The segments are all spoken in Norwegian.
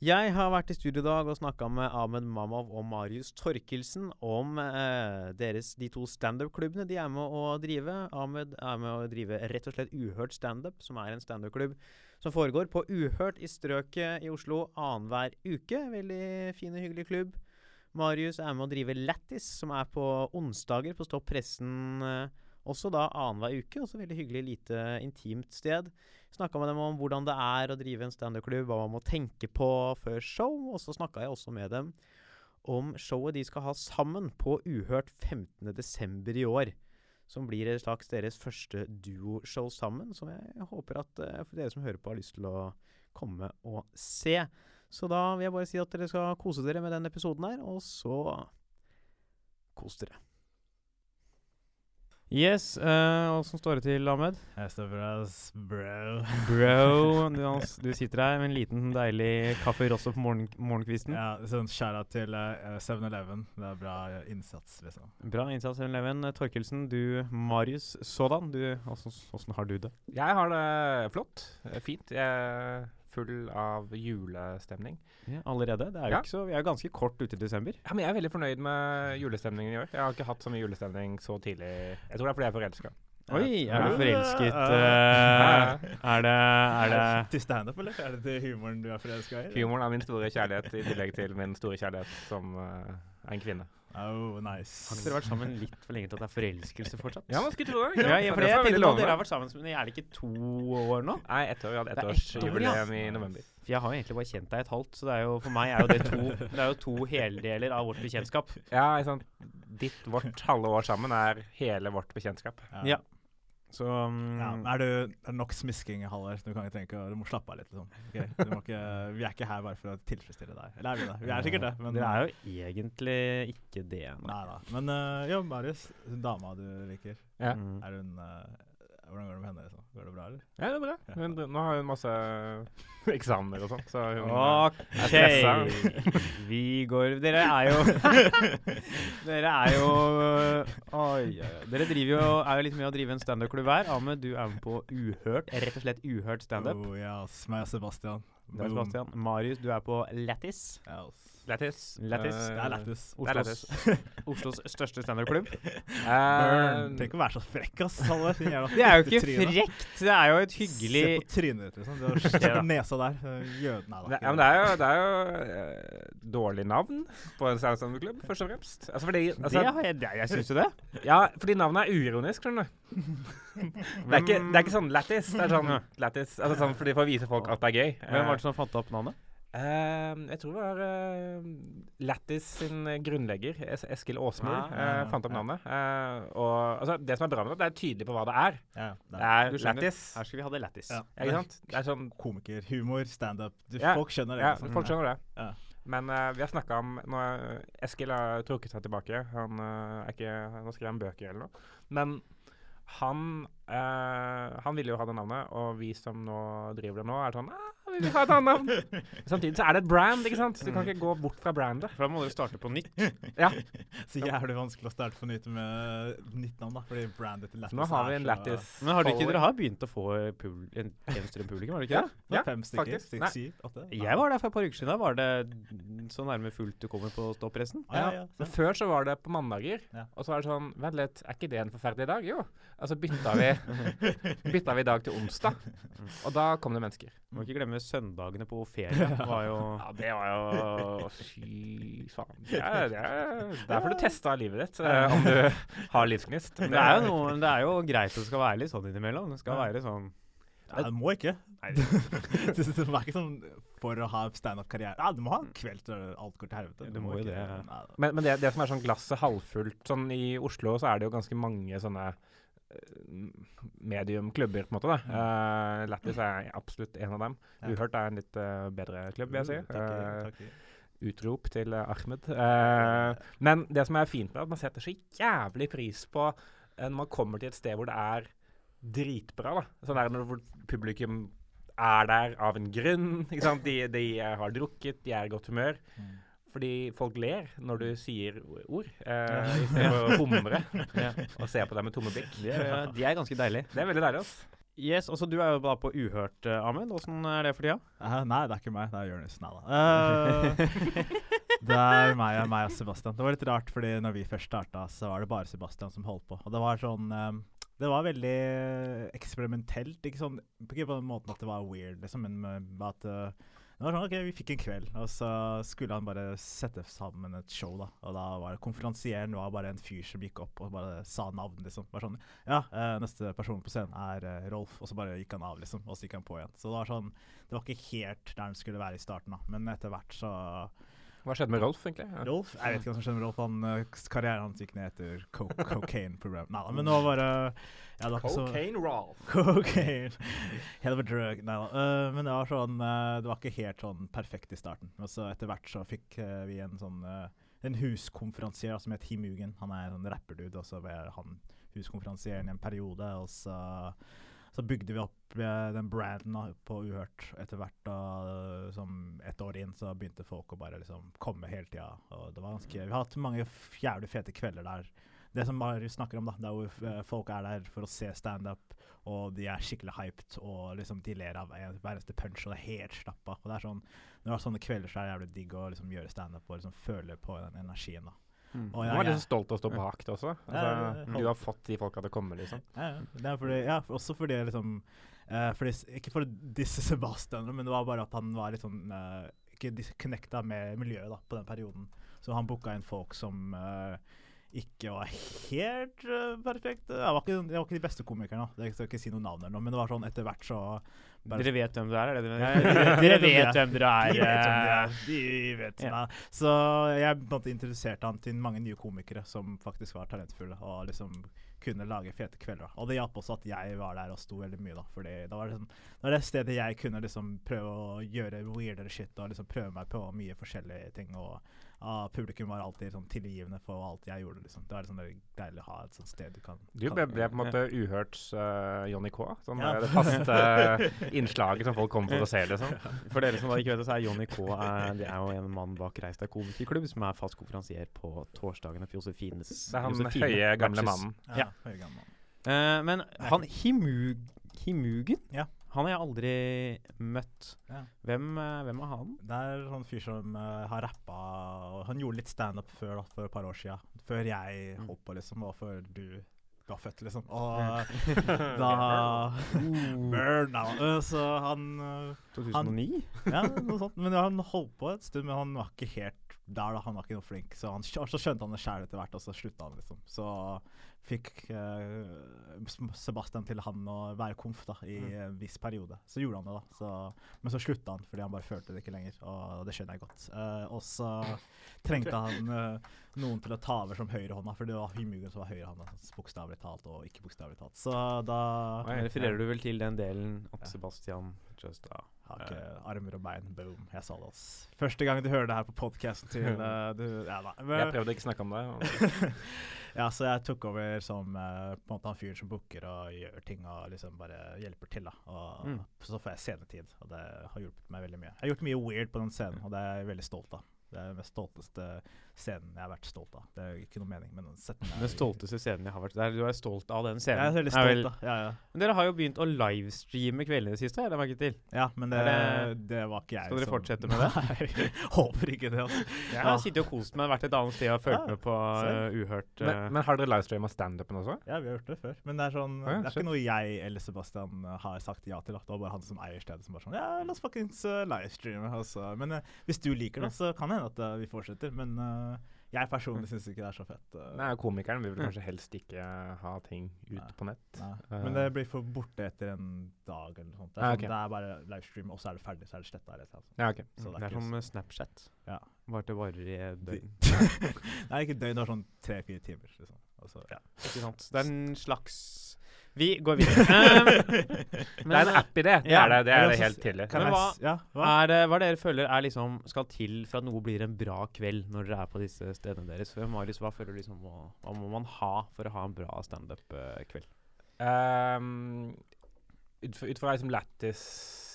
Jeg har vært i studio i dag og snakka med Ahmed Mamov og Marius Torkelsen om eh, deres, de to standup-klubbene de er med å drive. Ahmed er med å drive rett og slett Uhørt standup, som er en standup-klubb som foregår på Uhørt i Strøket i Oslo annenhver uke. Veldig fin og hyggelig klubb. Marius er med å drive Lattis, som er på onsdager på Stopp pressen. Eh, også da annenhver uke. Også veldig hyggelig, lite intimt sted. Snakka med dem om hvordan det er å drive en standup-klubb, hva man må tenke på før show. Og så snakka jeg også med dem om showet de skal ha sammen på Uhørt 15.12. i år. Som blir et slags deres første duoshow sammen, som jeg håper at uh, dere som hører på, har lyst til å komme og se. Så da vil jeg bare si at dere skal kose dere med den episoden her, og så kos dere. Yes. Uh, Åssen står det til, Ahmed? Jeg står bra, bro. Bro. Du, du, sitter her med en liten, deilig kaffe rosso på morgen, morgenkvisten. Ja, sånn skjæra til 7-Eleven. Uh, det er bra innsats, liksom. Bra innsats, 7-Eleven. Torkelsen, du Marius sådan. Du, åssen har du det? Jeg har det flott. Fint. Jeg full av julestemning. Ja, allerede? Det er jo ja. ikke så, Vi er jo ganske kort ute i desember. Ja, men Jeg er veldig fornøyd med julestemningen i år. Jeg har ikke hatt så mye julestemning så tidlig. Jeg tror det er fordi jeg er forelska. Oi, er du forelsket? Uh, er det, er det Til standup, eller? Er det til humoren du er forelska i? Humoren er min store kjærlighet, i tillegg til min store kjærlighet som uh, er en kvinne. Oh, nice. Har dere vært sammen litt for lenge til at det er forelskelse fortsatt? Ja, man skulle tro det. Ja, ja for det, jeg tenkte nå, Dere har vært sammen men er det ikke to år nå? Nei, ett år. Vi hadde ettårsjubileum ja. i november. For jeg har jo egentlig bare kjent deg et halvt, så det er jo, for meg er jo det to, det er jo to heldeler av vårt bekjentskap. Ja, sant. Ditt, vårt halve år sammen er hele vårt bekjentskap. Ja. ja. Så um, ja, er, du, er det nok smisking, Halvard? Du kan ikke tenke, du må slappe av litt. Liksom. Okay? Ikke, vi er ikke her bare for å tilfredsstille deg. Eller er vi det? Vi er sikkert det. Men, Dere er jo egentlig ikke det. Nei da. Men uh, ja, Marius, dama du liker, ja. er hun uh, hvordan går det med henne? Liksom? Går det bra, eller? Ja, det er bra. Hun, nå har hun masse eksamener og sånn, så hun OK. Vi går Dere er jo Dere er jo Oi, Dere driver jo, er jo litt med å drive en standup-klubb her. Ahmed, du er med på Uhørt. Rett og slett Uhørt standup. Oh, yes. Meg og Sebastian. Det er Sebastian. Marius, du er på Lattis. Yes. Lættis. Lættis. Uh, det er lættis. Oslos, Oslos største standup-klubb. Uh, Tenk å være så frekk, ass. Det er jo ikke frekt. Det er jo et hyggelig Se på trynet ditt, liksom. Du har nesa der. Jøden er der. Ja, men det er jo, det er jo uh, dårlig navn på en standup-klubb, først og fremst. Altså fordi altså, det har jeg, det, jeg syns jo det. Ja, fordi navnet er uironisk, skjønner du. det, er ikke, det er ikke sånn lættis. Det er sånn lættis. Altså sånn fordi for å vise folk at det er gøy. Hvem var det som fant opp navnet? Uh, jeg tror det var uh, Lattis sin grunnlegger, es Eskil Aasmyr, ah, uh, fant opp navnet. Uh, og altså, Det som er bra med det, det er tydelig på hva det er. Ja, det er, er Lattis. Her skal vi ha det Lattis. Ja. Ikke sant? Det er sånn Komiker, humor, standup. Ja, folk skjønner det. Ja, liksom. folk skjønner det. Ja. Men vi har snakka om nå, Eskil har trukket seg tilbake. Han er ikke Nå skriver han bøker eller noe. Men han, han ville jo ha det navnet, og vi som nå driver det nå, er sånn ah, vi vil ha et annet navn. Samtidig så er det et brand, ikke sant? du kan ikke gå bort fra brandet. For da må dere starte på nytt. ja. Så jævlig vanskelig å starte på nytt med nytt navn, da. Fordi brandet til Lattis Nå har vi en Lattis. Men har du ikke, dere har begynt å få pul en publikum, har dere ikke det? Ja, fem stykker. Seks, syv, åtte. Jeg var der for et par uker siden. Da var det så nærme fullt du kommer på stoppressen. Ja, ja, Men før så var det på mandager. Og så var det sånn Vent litt, er ikke det en forferdelig dag? Jo. Og så bytta vi, bytta vi dag til onsdag. Og da kom det mennesker. Må ikke glemme søndagene på ferie. Var jo ja, det var jo Fy faen. Det er, det er, der du testa livet ditt, eh, om du har livsgnist. Det er, jo noe, det er jo greit at det skal være litt sånn innimellom. Det skal være sånn Nei, det må ikke. Nei, det, det, det er ikke sånn for å ha standup-karriere. Nei, du må ha en kveld til alt går til helvete. Du må jo det. Ja. Men, men det, det, som er sånn glasset halvfullt Sånn I Oslo så er det jo ganske mange sånne mediumklubber, på en måte. da. Uh, Lattis er absolutt en av dem. Ja. Uhørt er en litt uh, bedre klubb, vil jeg si. Uh, utrop til Ahmed. men det som er fint med at man setter så jævlig pris på når man kommer til et sted hvor det er dritbra. da. Sånn er det når publikum er der av en grunn. ikke sant? De, de har drukket, de er i godt humør. Mm. Fordi folk ler når du sier ord, eh, istedenfor å humre ja. og se på deg med tomme blikk. De er, de er ganske deilige. Det er veldig deilig. altså. Yes, også Du er jo da på Uhørt, uh, Ahmed. Åssen er det for tida? Uh, nei, det er ikke meg. Det er Jonis. Nei da. Uh, det er meg, meg og Sebastian. Det var litt rart, fordi når vi først starta, så var det bare Sebastian som holdt på. Og det var sånn um, Det var veldig eksperimentelt. Ikke sånn Ikke på den måten at det var weird, liksom, men at uh, det var sånn, ok, Vi fikk en kveld, og så skulle han bare sette sammen et show. da. Og da var det konferansieren var bare en fyr som gikk opp og bare sa navn. liksom. Bare sånn, Ja, eh, neste person på scenen er eh, Rolf. Og så bare gikk han av, liksom. Og så gikk han på igjen. Så det var sånn, det var ikke helt der han skulle være i starten, da. Men etter hvert så hva skjedde med Rolf, egentlig? Ja. Rolf? Jeg vet ikke hva som skjedde med Rolf. Han, uh, karrieren hans gikk ned etter co cocaine program. Nei men nå var bare ja, det var Cocaine Rolf. Cocaine. Hell var drug. Nei da. Uh, men det var sånn uh, Det var ikke helt sånn perfekt i starten. Og så etter hvert så fikk vi en sånn en huskonferansier som het Himugen. Han er en rapperdude, og så var han huskonferansieren i en periode. Og så så bygde vi opp eh, den branden på Uhørt etter hvert. da, som Et år inn så begynte folk å bare liksom komme hele tida. Og det var ganske, vi har hatt mange jævlig fete kvelder der. Det som Marius snakker om, da, det er hvor uh, folk er der for å se standup, og de er skikkelig hyped, og liksom de ler av hver eneste punch, og det er helt slappa. Og det er sånn, når du har sånne kvelder, så er det jævlig digg å liksom gjøre standup og liksom føle på den energien. da. Mm. Og jeg, du var litt stolt av å stå bak det også. Altså, ja, du har fått de folka til å komme, liksom. Ja, det er fordi, ja også fordi liksom uh, fordi, Ikke for disse Sebastian, men det var bare at han var litt sånn uh, Ikke connecta med miljøet da, på den perioden. Så han booka inn folk som uh, ikke var helt uh, perfekte. Jeg var, ikke, jeg var ikke de beste komikerne. Jeg skal ikke si noe navn, eller noe, men det var sånn etter hvert så Dere vet hvem dere er? er det dere, dere vet hvem dere er. De vet hvem dere er. De vet ja. Så jeg måtte introduserte han til mange nye komikere som faktisk var talentfulle. og liksom kunne lage fete kvelder. Og det hjalp også at jeg var der og sto veldig mye. da Fordi det var, liksom, det var det stedet jeg kunne liksom prøve å gjøre weirdere shit og liksom prøve meg på mye forskjellige ting. Og ah, publikum var alltid sånn tilgivende for alt jeg gjorde. Liksom. Det var liksom deilig å ha et sånt sted du kan Du ble, ble på en måte uhørts uh, Johnny K. Sånn, ja. er det faste uh, innslaget som folk kommer for å se. liksom For dere som da ikke vet det, så er Johnny K er, det er jo en mann bak Reist deg komikerklubb, som er fast konferansier på torsdagene på Josefines Det er han Josefine høye, gamle mannen. Ja. ja. Høye, gamle mannen. Uh, men han Himug, Himugen ja. Han har jeg aldri møtt. Ja. Hvem, uh, hvem, er han? Det er en sånn fyr som uh, har rappa Han gjorde litt standup før, da, for et par år siden. Før jeg mm. holdt på, liksom, og før du var født, liksom. Og da Burn now. Uh, så han 2009? Han, ja, noe sånt. Men han holdt på et stund, men han var ikke helt der, da. Han var ikke noe flink. Så, han, så skjønte han det sjæl etter hvert, og så slutta han, liksom. Så fikk uh, Sebastian til han å være komf da, i mm. en viss periode. Så gjorde han det, da. Så, men så slutta han fordi han bare følte det ikke lenger, og det skjønner jeg godt. Uh, og så trengte han uh, noen til å ta over som høyrehånda, for det var Hymugen som var høyrehånda, bokstavelig talt og ikke bokstavelig talt. Så da Refererer du vel til den delen at Sebastian just da har ikke armer og bein. Boom. Jeg sa det, ass. Første gang du hører det her på podkasten til uh, du, ja, da. Men, jeg prøvde ikke å snakke om det. ja, så jeg tok over som uh, på en måte han fyren som booker og gjør ting og liksom bare hjelper til. da. Og mm. Så får jeg scenetid, og det har hjulpet meg veldig mye. Jeg har gjort mye weird på den scenen, og det er jeg veldig stolt av. Det er den mest stolteste scenen jeg har vært stolt av. Det er ikke noe mening, men Den stolteste scenen jeg har vært der, Du er stolt av den scenen? Jeg er veldig stolt av, ja, ja. Men dere har jo begynt å livestreame kveldene i det siste, har jeg merket til? Ja, men det, det, var ikke jeg Skal dere fortsette med det? Nei, håper ikke det. Altså. Jeg har sittet og kost meg, vært et annet sted og fulgt med på uh, Uhørt. Uh. Men, men, har dere livestreama standupen også? Ja, vi har gjort det før. Men det er sånn Det er ikke noe jeg eller Sebastian uh, har sagt ja til. Da. Det var bare han som eier stedet som bare sånn Ja, la oss fuckings livestreame. Altså. Men hvis du liker det, så kan det hende at vi fortsetter. Men jeg personlig syns ikke det er så fett. Uh. Nei, Komikeren vil vel kanskje helst ikke ha ting ute på nett. Nei. Uh. Men det blir for borte etter en dag eller noe sånt. Det er, ah, sånn, okay. det er bare livestream, og så er det ferdig. Så er det sletta. Altså. Ja, okay. Så det er, det er som sånn Snapchat. Ja. Bare det varer i døgn. Nei, ikke døgn, det er sånn tre-fire timer. Liksom. Altså, ja. Ikke sant. Det er en slags vi går videre. um, det er en app i det. Det er det, det, er det helt tydelig. Men hva, ja, hva? Er det, hva dere føler er liksom, skal til for at noe blir en bra kveld når dere er på disse stedene deres? Marius, hva føler du liksom, hva må man ha for å ha en bra standup-kveld? Um, ut fra, ut fra liksom Lattis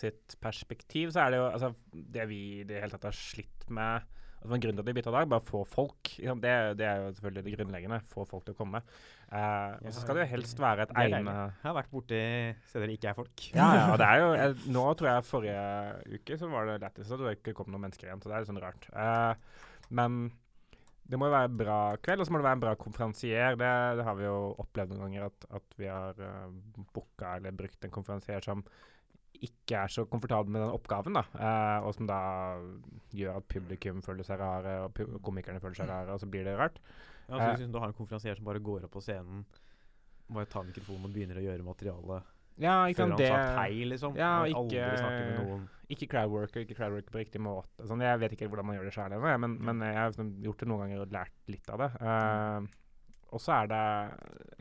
sitt perspektiv, så er det jo altså, det vi i det hele tatt har slitt med altså, Grunnen til at vi bytta dag, bare få folk. Liksom, det, det, er jo selvfølgelig det grunnleggende. Få folk til å komme. Uh, og så skal det jo helst være et egnet Jeg har vært borti steder det ikke er folk. Ja, ja, det er jo jeg, Nå tror jeg forrige uke så var det lettest, at det ikke kom noen mennesker igjen. Så det er litt sånn rart. Uh, men det må jo være en bra kveld, og så må det være en bra konferansier. Det, det, har vi jo opplevd noen ganger, at, at vi har uh, booka eller brukt en konferansier som ikke er så komfortabel med den oppgaven, da, uh, og som da gjør at publikum føler seg rare, og komikerne føler seg rare, og så blir det rart. Ja, så uh, du har en konferansier som bare går opp på scenen, bare tar mikrofonen og begynner å gjøre materialet ja, ikke før han det, sagt hei, liksom. Ja, og ikke, ikke crowdworker, ikke crowdworker på riktig måte. Sånn, jeg vet ikke hvordan man gjør det sjøl ennå, men, men, jeg har liksom gjort det noen ganger og lært litt av det. Uh, og så er det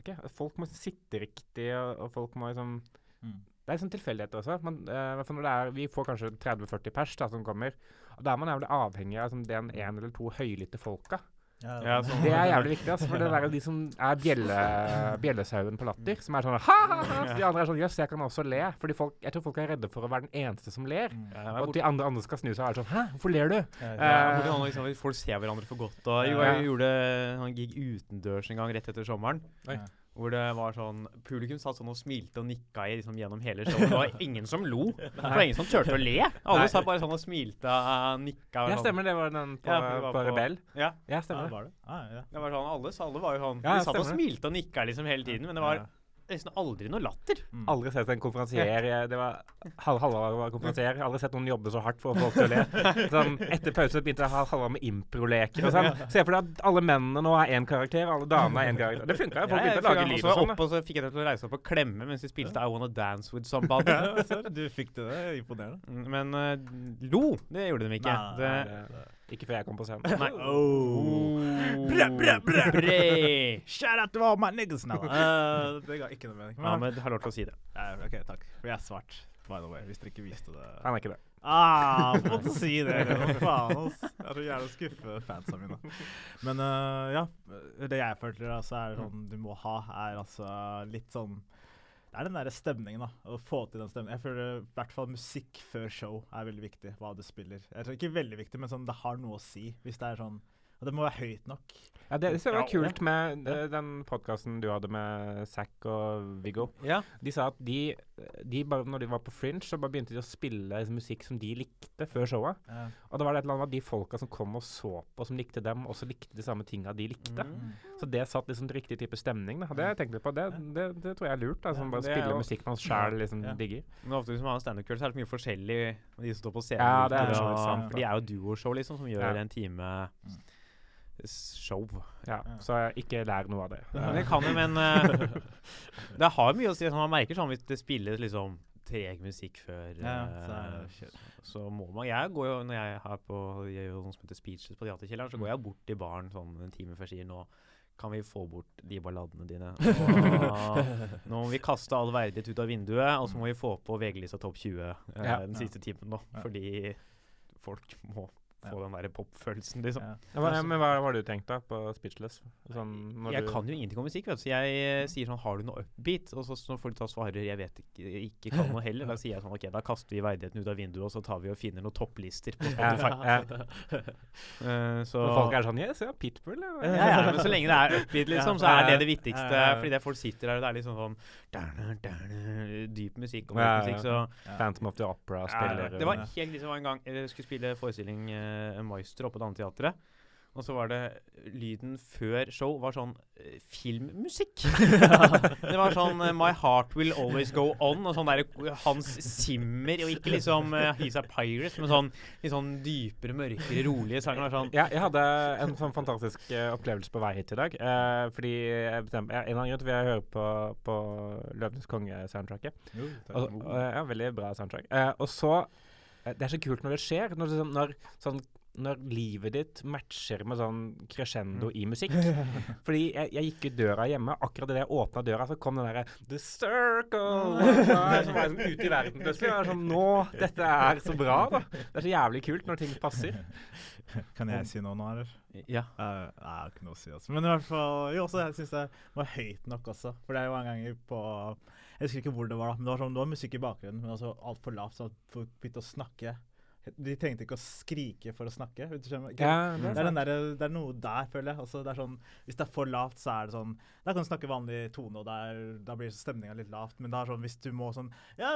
okay, Folk må sitte riktig, og, og folk må liksom mm. Det er sånn tilfeldigheter også. Man, uh, når er, vi får kanskje 30-40 pers da, som kommer. og Da er man jævlig avhengig av liksom, den en eller to høylytte folka. Ja, sånn. Det er jævlig viktig. Altså, for det er de som er bjelle, bjellesauen på latter, som er sånn ha-ha-ha. De andre er sånn jøss, jeg kan også le. Fordi folk, jeg tror folk er redde for å være den eneste som ler. Mm. Ja, og at de andre, andre skal snu seg og være sånn hæ, hvorfor ler du? Ja, uh, liksom, folk ser hverandre for godt. Og jeg, jeg gjorde en gig utendørs en gang rett etter sommeren. Oi. Hvor det var sånn Publikum satt sånn og smilte og nikka i liksom, gjennom hele showet. Det var ingen som lo. Det var ingen som turte å le. Alle satt bare sånn og smilte og nikka. ja, stemmer. Det var den på, ja, var på, på Rebell. Ja. ja, stemmer. Ja, var det? Ah, ja. det var sånn, alle, alle var jo sånn ja, De satt og smilte og nikka liksom hele tiden, men det var nesten aldri noe latter. Mm. Aldri sett en konferansier Det var Halvard var konferansier. Aldri sett noen jobbe så hardt for å få folk til å le. Sånn, etter pause begynte Halvard med improleker og sånn. Se for deg at alle mennene nå er én karakter, alle damene er én karakter. Det funka jo. Folk begynte å lage lyd og sånn. Og så fikk jeg dem til å reise opp og klemme mens de spilte I Wanna Dance With Somebody. du fikk det, det er imponerende. Mm, men uh, lo, det gjorde de ikke. Nei, det, det, ikke før jeg kom på scenen. Nei. Oh. Bre, bre, bre. Shout out to all my niggas now. Uh, det ga ikke noe mening. Men, Ahmed har lov til å si det. Uh, ok, takk. For jeg er svart, by the way, hvis dere ikke viste det. Han er ikke det. Ah, måtte si det. Hva faen, ass. Jeg er så jævla skuffe fansa mine. Men uh, ja, det jeg føler altså, er sånn du må ha, er altså litt sånn det er den der stemningen, da. Å få til den stemningen. Jeg føler i hvert fall musikk før show er veldig viktig. Hva du spiller. Jeg tror Ikke veldig viktig, men sånn, det har noe å si. Hvis det er sånn Og det må være høyt nok. Ja, Det, det var kult med ja. den podkasten du hadde med Zack og Viggo. Ja. De sa at de, de bare, når de var på Fringe, så bare begynte de å spille musikk som de likte før showet. Ja. Og da var det et eller annet med de folka som kom og så på, som likte dem, også likte de samme tinga de likte. Mm. Så det satt liksom riktig type stemning. Da. Det jeg tenkte på, det, det, det, tror jeg er lurt. Da, sånn, bare spille musikk man sjæl liksom digger. Men ofte hvis man har standup-kveld, så er det mye forskjellig med de som står på scenen. Ja, det er, det er, for de er jo duoshow, liksom, som gjør en time. Mm show. Ja, Så ikke lær noe av det. det kan jo, men uh, det har mye å si. Sånn, man merker sånn hvis det spilles liksom treg musikk før ja, uh, så, så, må man Jeg går jo når jeg er på jeg gjør noe som heter speeches på Teaterkjelleren, så går jeg bort til baren sånn en time før sier nå kan vi få bort de balladene dine? Og, nå må vi kaste all verdighet ut av vinduet, og så må vi få på VG-lista Topp 20 uh, ja, den siste timen nå. Fordi folk må få den der pop-følelsen, liksom. Ja. Hva, men hva var det du tenkte da på Speechless? Sånn, jeg kan jo ingenting om musikk, vet du. Så jeg uh, sier sånn Har du noe upbeat? Og så når folk da svarer jeg vet ikke, ikke kan noe heller, da sier jeg sånn OK, da kaster vi verdigheten ut av vinduet, og så tar vi og finner noen topplister på Spotify. Ja, ja. uh, så og folk er sånn Yes, ja, Pitbull, ja. ja, ja, men så lenge det er upbeat, liksom, så er det det viktigste. Fordi det folk sitter der, og det er liksom sånn derne, derne, Dyp musikk og ja, musikk, så Phantom of the Opera spiller Det var helt liksom en gang jeg skulle spille forestilling uh, Meister oppe på Danneteatret. Og så var det lyden før show var sånn uh, filmmusikk. det var sånn uh, My Heart Will Always Go On og sånn der Hans Zimmer, og ikke liksom uh, He's a Pirate, men sånn litt sånn dypere, mørkere, rolige sanger. Sånn. Ja, jeg hadde en sånn fantastisk opplevelse på vei hit i dag. fordi jeg bestemte En annen grunn til at jeg høre på, på Løvenes konge-soundtracket. ja, veldig bra soundtrack. og så Det er så kult når det skjer. Når, når sånn når livet ditt matcher med sånn crescendo mm. i musikk. Fordi jeg, jeg, gikk ut døra hjemme, akkurat idet jeg åpna døra, så kom den derre The Circle! Så var jeg sånn ute i verden plutselig. Jeg sånn, Nå, dette er så bra, da. Det er så jævlig kult når ting passer. Kan jeg si noe nå, eller? Ja. Uh, jeg har ikke noe å si, altså. Men i hvert fall Jo, også, jeg syns det var høyt nok også. For det er jo en gang på Jeg husker ikke hvor det var, da, men det var, sånn, det var musikk i bakgrunnen, men altså altfor lavt, så folk begynte å snakke De trengte ikke å skrike for å snakke. Vet du? Ja, det, er den der, det er noe der, føler jeg. Altså, det er sånn, hvis det er for lavt, så er det sånn Da kan du snakke vanlig tone, og der, da blir stemninga litt lavt. Men er sånn, hvis du må sånn Ja,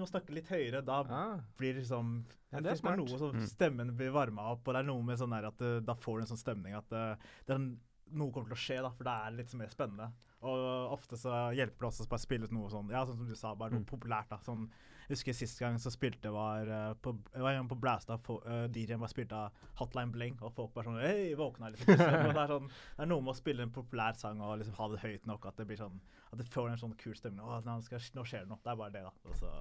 nå snakke litt høyere, da Ah. blir liksom Ja, det er det er noe som Mm. Stemmen blir varma opp, og det er noe med sånn der at eh, da får du en sånn stemning at det, det er en, noe kommer til å skje, da, for da er det litt mer spennende. Og ofte så hjelper det også å bare spille ut noe sånn, ja, sånn som du sa, bare noe Mm. populært. da, sånn jeg husker Sist gang så spilte var uh, på, jeg var på Blasta, uh, DJ-en bare spilte av Hotline Bling, og folk bare sånn Hei, våkna litt. Liksom. Det, er sånn, det er noe med å spille en populær sang og liksom ha det høyt nok at det blir sånn At det får en sånn kul stemning. Å, nå, skal, nå skjer det noe. Det er bare det, da. Og så,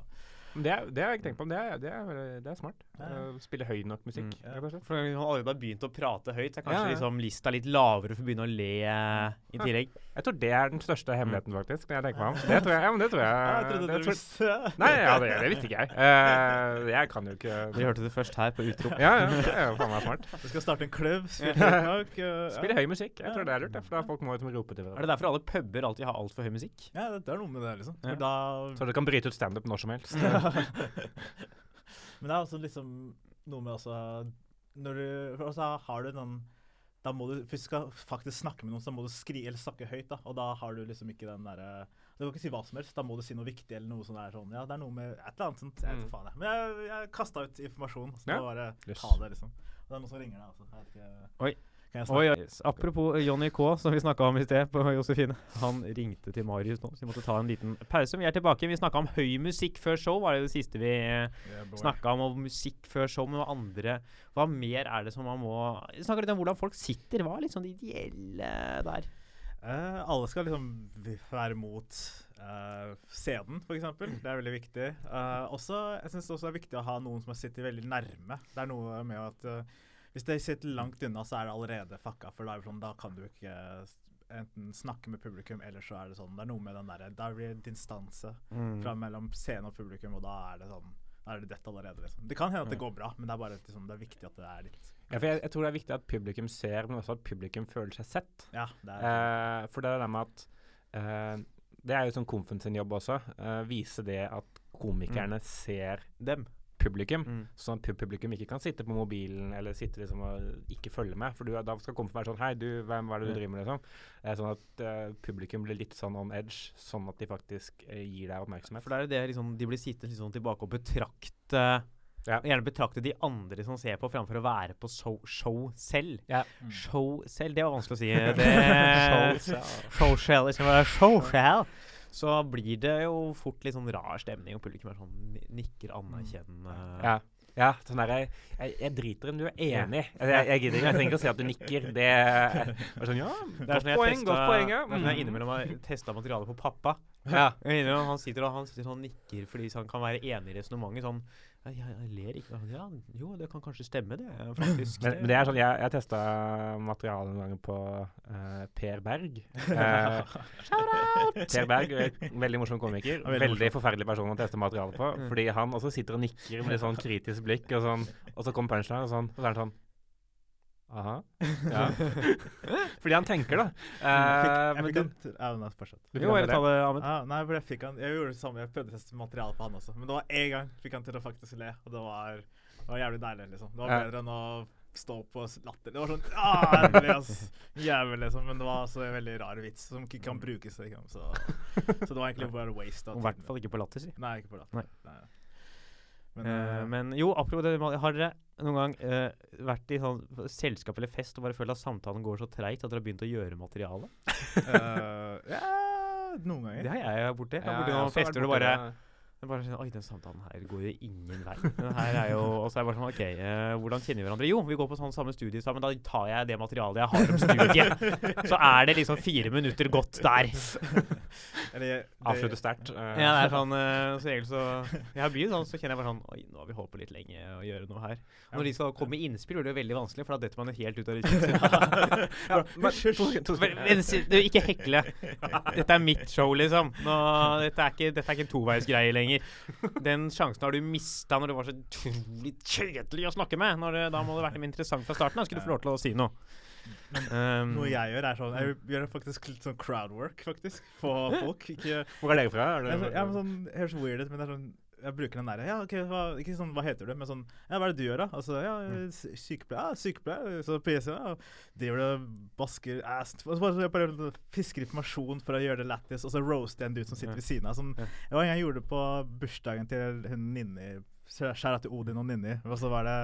Det, er- det har jeg ikke tenkt på, men det er, det er, det er smart. Ja. Uh, spille høy nok musikk, Mm. Ja. For han har allerede bare begynt å prate høyt, så er kanskje Ja, ja. liksom lista litt lavere for å begynne å le eh, i tillegg. Jeg tror det er den største hemmeligheten, faktisk. når jeg tenker meg om. Det tror jeg, ja, men det tror jeg. jeg trodde det du tror- Nei, ja, det, det visste ikke jeg. Uh, jeg kan jo ikke Vi hørte det først her på Utrop. Ja, ja, det er jo faen meg smart. Du skal starte en klubb, spille høy, uh, Spille høy musikk. Jeg tror det er lurt, det, for da folk må jo rope til Er det derfor alle puber alltid har altfor høy musikk? Ja, det, det er noe med det, liksom. Da Så du kan bryte ut standup når som helst. Men det er også liksom noe med også Når du også har du den da må du, Hvis du skal faktisk snakke med noen, så må du skri, eller snakke høyt. da, Og da har du liksom ikke den derre Du kan ikke si hva som helst. Da må du si noe viktig eller noe som er sånn Ja, det er noe med et eller annet sånt. Jeg vet Mm. ikke faen, jeg. Men jeg, jeg kasta ut informasjon. Så Ja. da bare Yes. ta det, liksom. Og det er noen som ringer deg, altså. Jeg vet ikke Oi. Oi, oi. Apropos Johnny K, som vi snakka om i sted på Josefine. Han ringte til Marius nå, så vi måtte ta en liten pause. Vi er tilbake. Vi snakka om høy musikk før show, var det det siste vi Yeah, snakka om. Og musikk før show, men hva andre Hva mer er det som man må snakka litt om hvordan folk sitter. Hva er sånn det ideelle der? Uh, alle skal liksom være mot uh, scenen, f.eks. Det er veldig viktig. Uh, også, jeg syns også det er viktig å ha noen som sitter veldig nærme. Det er noe med at eh, hvis de sitter langt unna, så er det allerede fucka. For da, sånn, da kan du ikke enten snakke med publikum, eller så er det sånn Det er noe med den derre Da blir det distanse fra mellom scene og publikum, og da er det sånn da er det dette allerede, liksom. Det kan hende at det går bra, men det er bare liksom, det er viktig at det er litt Ja, for jeg, jeg tror det er viktig at publikum ser, men også at publikum føler seg sett. Ja, det er Eh, for det er det med at eh, Det er jo sånn Konfen sin jobb også. eh, vise det at komikerne ser Dem. Publikum. Mm. Sånn at publikum ikke kan sitte på mobilen eller sitte liksom og ikke følge med. For du, da skal Komfen være sånn Hei, du, hvem, hva er det du driver med? liksom? Eh, sånn at eh, publikum blir litt sånn on edge, sånn at de faktisk eh, gir deg oppmerksomhet. For det er det liksom, de blir sittende litt sånn tilbake og betrakte Ja. Gjerne betrakte de andre som ser på, framfor å være på show, show selv. Ja. Mm. Show selv, det var vanskelig å si. Det, show selv, liksom være show selv. Så blir det jo fort litt sånn rar stemning, og publikum er sånn nikker anerkjennende. Ja. Ja, sånn der, jeg, jeg, jeg driter om du er enig. Jeg, jeg, jeg gidder ikke. Jeg trenger ikke å si at du nikker. Det er sånn, Ja, Det er godt sånn poeng, godt poeng. Ja. Sånn jeg Mm. innimellom har testa materialet på pappa. Ja. Han sitter og han sitter sånn nikker fordi han kan være enig i resonnementet. Sånn jeg, jeg, jeg ler ikke. Ja, jo, det kan kanskje stemme, det. faktisk. Men, men det er sånn, jeg, jeg testa materialet en gang på uh, Per Berg. Eh, per Berg, eh, veldig morsom komiker. Veldig veldig forferdelig person å teste materialet på. Mm. Fordi han også sitter og nikker med litt sånn kritisk blikk, og, sånn, og så kommer punchline, og sånn, og så er han sånn Aha. Ja. Fordi han tenker, da. Jeg Eh, fikk, jeg men fikk du, en ja, nei, fortsett. Jo, jeg det. Ahmed. Ja, nei, for jeg fikk han Jeg gjorde det samme. Jeg prøvde å teste materiale på han også. Men det var én gang fikk han til å faktisk le, og det var, det var jævlig deilig, liksom. Det var Ja. bedre enn å stå på latter. Det var sånn ah, ass. Jævlig, liksom. Men det var altså en veldig rar vits som ikke kan brukes. Liksom. Så, så det var egentlig bare waste I hvert fall ikke på latter, si. Nei, ikke på latter. Nei. Nei. Men, Eh, eh, men jo, apropos det, har dere noen gang eh, vært i sånn selskap eller fest og bare følt at samtalen går så treigt at dere har begynt å gjøre materiale? uh, ja, noen ganger. Det har jeg borti. Jeg Ja, har borti noen fester du borti bare det. Er bare sånn, Oi, den samtalen her går jo ingen vei. Den her er jo, Og så er jeg bare sånn OK, eh, hvordan kjenner vi hverandre? Jo, vi går på sånn samme studie sammen. Da tar jeg det materialet jeg har om studiet. Så er det liksom fire minutter gått der. Avslutter sterkt. eh. Ja, det er sånn eh, Så egentlig så Jeg blir sånn, så kjenner jeg bare sånn Oi, nå har vi holdt på litt lenge å gjøre noe her. Og når de skal komme med innspill, blir det jo veldig vanskelig, for da detter man jo helt ut av rytmen. Ja, men- Men- men si- du, Ikke hekle. Dette er mitt show, liksom. Nå, dette, er ikke, dette er ikke en toveisgreie lenger. Den sjansen har du mista når du var så utrolig kjedelig å snakke med. Det, da må det vært interessant fra starten. Da skulle du få lov til å si noe. Um, Noe jeg gjør, er sånn Jeg gjør faktisk litt sånn crowdwork, faktisk. På folk. Ikke Hvor er dere fra? Er det, ja, men sånn, det høres weird ut, men det er sånn jeg bruker den derre Ja, okay, hva, ikke sånn, hva heter du? Men sånn Ja, hva er det du gjør, da? Altså, ja, Mm. sykepleier. Ja, sykepleier. Så PC, ja. Driver du basker ass Og så bare, bare fisker informasjon for å gjøre det lættis, og så roaster jeg en dude som sitter ved siden av. Som, jeg var en gang jeg gjorde det på bursdagen til hun Ninni. Skjæra til Odin og Ninni. Og så var det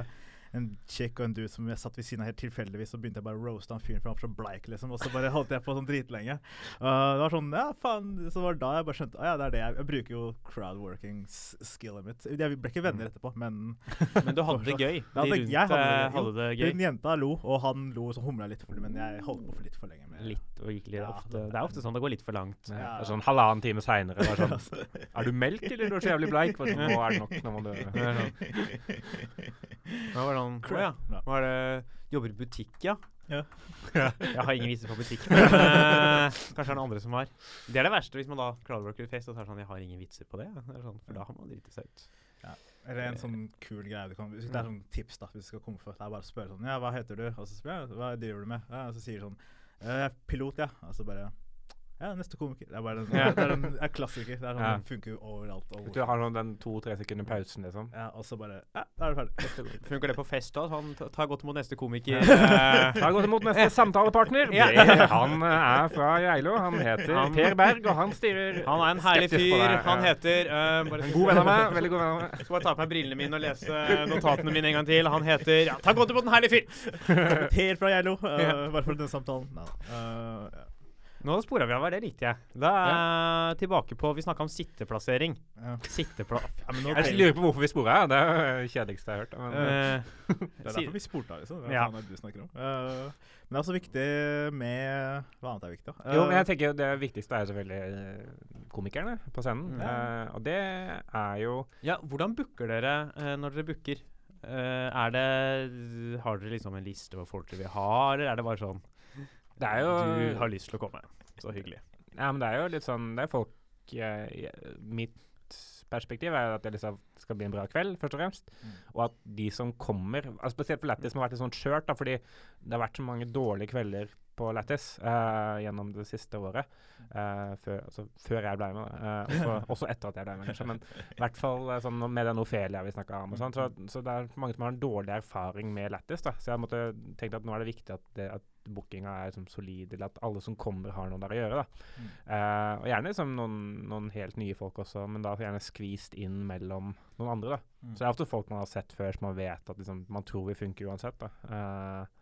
en chick og en dude som jeg satt ved siden av helt tilfeldigvis, og begynte jeg bare å roaste han fyren, for han var så bleik, liksom. Og så bare holdt jeg på sånn dritlenge. Uh, det var sånn, ja, faen. Så var det da jeg bare skjønte ah, ja, det er det jeg Jeg bruker jo crowdworking-skillet mitt. Jeg ble ikke venner etterpå, men Men du hadde det gøy. De rundt jeg hadde hadde det gøy. hun jenta lo, og han lo så humla litt for det, men jeg holdt på for litt for lenge. Med, Litt og gikk litt Ja, ofte. det- er ofte sånn det går litt for langt. Ja. Det er sånn halvannen time seinere. Sånn, er du melk, eller du er så jævlig bleik? Sånn, nå er det nok. Nå må du var det sånn Å ja. hva er det Jobber i butikk, ja? Ja. jeg har ingen vitser på butikk, men uh, kanskje det er noen andre som har. Det er det verste hvis man da crowdworker face og så er det sånn Jeg har ingen vitser på det. det sånn, for da har man driti seg ut. Eller en sånn kul greie du kan Det er sånn tips, da, hvis du skal komme for. Det er bare å spørre sånn Ja, hva heter du? Og så spør jeg, hva driver du med? Ja, og så sier du sånn «Eh, pilot, ja. Og så bare Ja, neste komiker. Det er bare en, Ja. det er en, er klassiker. Det er sånn, Ja. Den funker overalt. overalt. Du har noen, den to-tre sekunder pausen, liksom. Ja, og så bare Ja, da er det ferdig. Funker det på fest da? Sånn, ta, ta godt imot neste komiker. Ja. Da godt imot neste samtalepartner. Ja. Han eh, er fra Geilo. Han heter Han- Per Berg, og han styrer han er en herlig fyr. Han heter uh, bare En god venn av meg. Veldig god venn av meg. Skal bare ta på meg brillene mine og lese notatene mine en gang til. Han heter ja, Ta godt imot en herlig fyr! Per fra Geilo. Uh, Bare for den samtalen. Nei, uh, ja. Nå spora vi av hva det likte jeg. Da er ja. tilbake på Vi snakka om sitteplassering. Ja. Sittepla... Ja, men nå Jeg lurer på hvorfor vi spora. Det er det kjedeligste jeg har hørt. Men, Eh, Det er derfor vi spurte liksom. Det er Ja. det du snakker om. Uh, men det er også viktig med Hva annet er viktig, da? jo, men jeg Uh, tenker Det viktigste er selvfølgelig eh, komikerne på scenen. Mm. Eh, og det er jo ja, hvordan booker dere eh, når dere booker? Eh, er det Har dere liksom en liste over folk dere vil ha, eller er det bare sånn Det er jo Du har lyst til å komme. Så hyggelig. Ja, men det er jo litt sånn Det er folk eh, Mitt perspektiv er at det liksom skal bli en bra kveld, først og fremst. Mm. Og at de som kommer altså Spesielt for Lættis, som har vært litt sånn skjørt, da, fordi det har vært så mange dårlige kvelder på Lættis eh, gjennom det siste året. eh, før, altså, før jeg ble med. Eh, også, også etter at jeg ble med, kanskje. Men i hvert fall eh, sånn, med den Ofelia vi snakka om. og sånn, så, så det er mange som har en dårlig erfaring med Lættis. Så jeg måtte tenke at nå er det viktig at, det, at bookinga er liksom, solid, eller at alle som kommer, har noe der å gjøre. da. Mm. Eh, og gjerne liksom, noen, noen helt nye folk også, men da gjerne skvist inn mellom noen andre. da. Mm. Så det er ofte folk man har sett før som man vet at liksom, man tror vil funke uansett. da. Eh,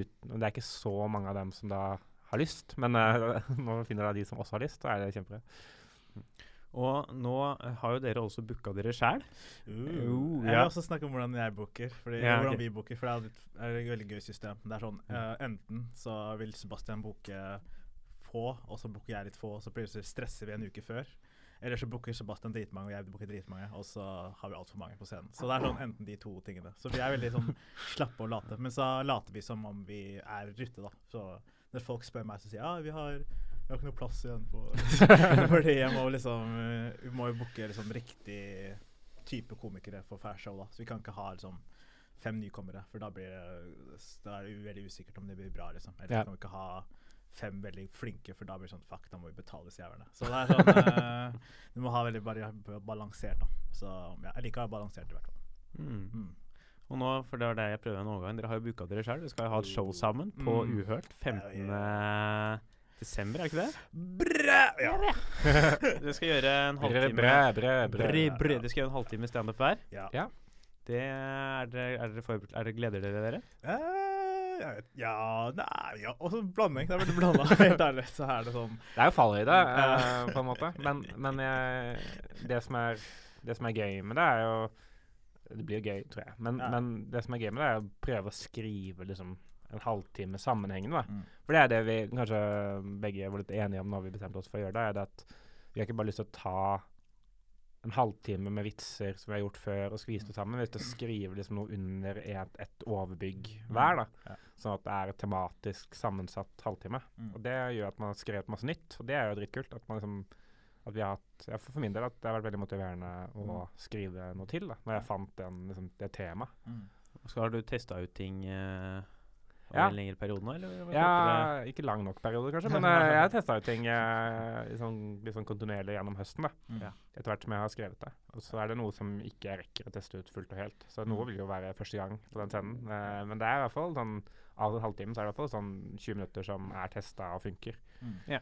uten, det er ikke så mange av dem som da har lyst, men eh, når man finner da de som også har lyst, så er det kjempebra. Og nå har jo dere også booka dere sjæl. Uh, Uh, Jeg vil ja. også snakke om hvordan jeg booker. Fordi, Ja, hvordan okay. vi booker, for det er, er et veldig gøy system. Det er sånn, uh, Enten så vil Sebastian booke få, og så booker jeg litt få, og så plutselig stresser vi en uke før. Eller så booker Sebastian dritmange, og jeg booker dritmange, og så har vi altfor mange på scenen. Så det er sånn enten de to tingene. Så vi er veldig sånn slappe og late. Men så later vi som om vi er rutte, da. Så når folk spør meg, så sier jeg ja, vi har, vi har ikke noe plass igjen på Fordi jeg må liksom eh, Vi må jo booke liksom riktig type komikere for fair show, da. Så vi kan ikke ha liksom fem nykommere, for da blir det Da er det veldig usikkert om det blir bra, liksom. Eller Ja. kan vi ikke ha fem veldig flinke, for da blir det sånn Fuck, da må vi betale disse jævlene. Så det er sånn eh, Du må ha veldig bare balansert, da. Så ja, jeg liker å ha balansert, i hvert fall. Mm. Mm. Og nå, for det var det jeg prøvde en overgang, dere har jo booka dere sjøl. Dere skal jo ha et show sammen på Mm. Uhørt 15. desember, er det ikke det? Bræ! Ja. du skal gjøre en halvtime Brø, brø, brø. Bre, Du skal gjøre en halvtime standup hver. ja. Ja. Det er dere, er dere forberedt er det, Gleder dere dere? Eh, jeg vet- ja Nei, ja. Også blanding. Det er veldig blanda. Helt ærlig så er det sånn Det er jo fallhøyde, eh, på en måte. Men, men jeg, det, som er, det som er gøy med det, er jo Det blir jo gøy, tror jeg. Men, Ja. men det som er gøy med det, er å prøve å skrive liksom en halvtime sammenhengende. Mm. For det er det vi kanskje begge var litt enige om når vi bestemte oss for å gjøre det, er det at vi har ikke bare lyst til å ta en halvtime med vitser som vi har gjort før, og skvise det sammen. Vi har lyst til å skrive liksom noe under et, et overbygg hver, da. Ja. Sånn at det er et tematisk sammensatt halvtime. Mm. Og det gjør at man har skrevet masse nytt, og det er jo dritkult. At man liksom at vi har hatt, ja, for, for min del at det har vært veldig motiverende å Mm. skrive noe til, da, når jeg fant den, liksom, det temaet. Mm. Så har du testa ut ting eh, over en lengre periode nå? Eller Ja, ikke lang nok periode, kanskje, men uh, jeg testa jo ting uh, sånn, litt sånn kontinuerlig gjennom høsten. da, Mm. Etter hvert som jeg har skrevet det. Og så er det noe som ikke jeg rekker å teste ut fullt og helt. Så noe vil jo være første gang på den scenen. Uh, men det er i hvert fall sånn av en halvtime så er det i hvert fall sånn 20 minutter som er testa og funker. Mm. Ja.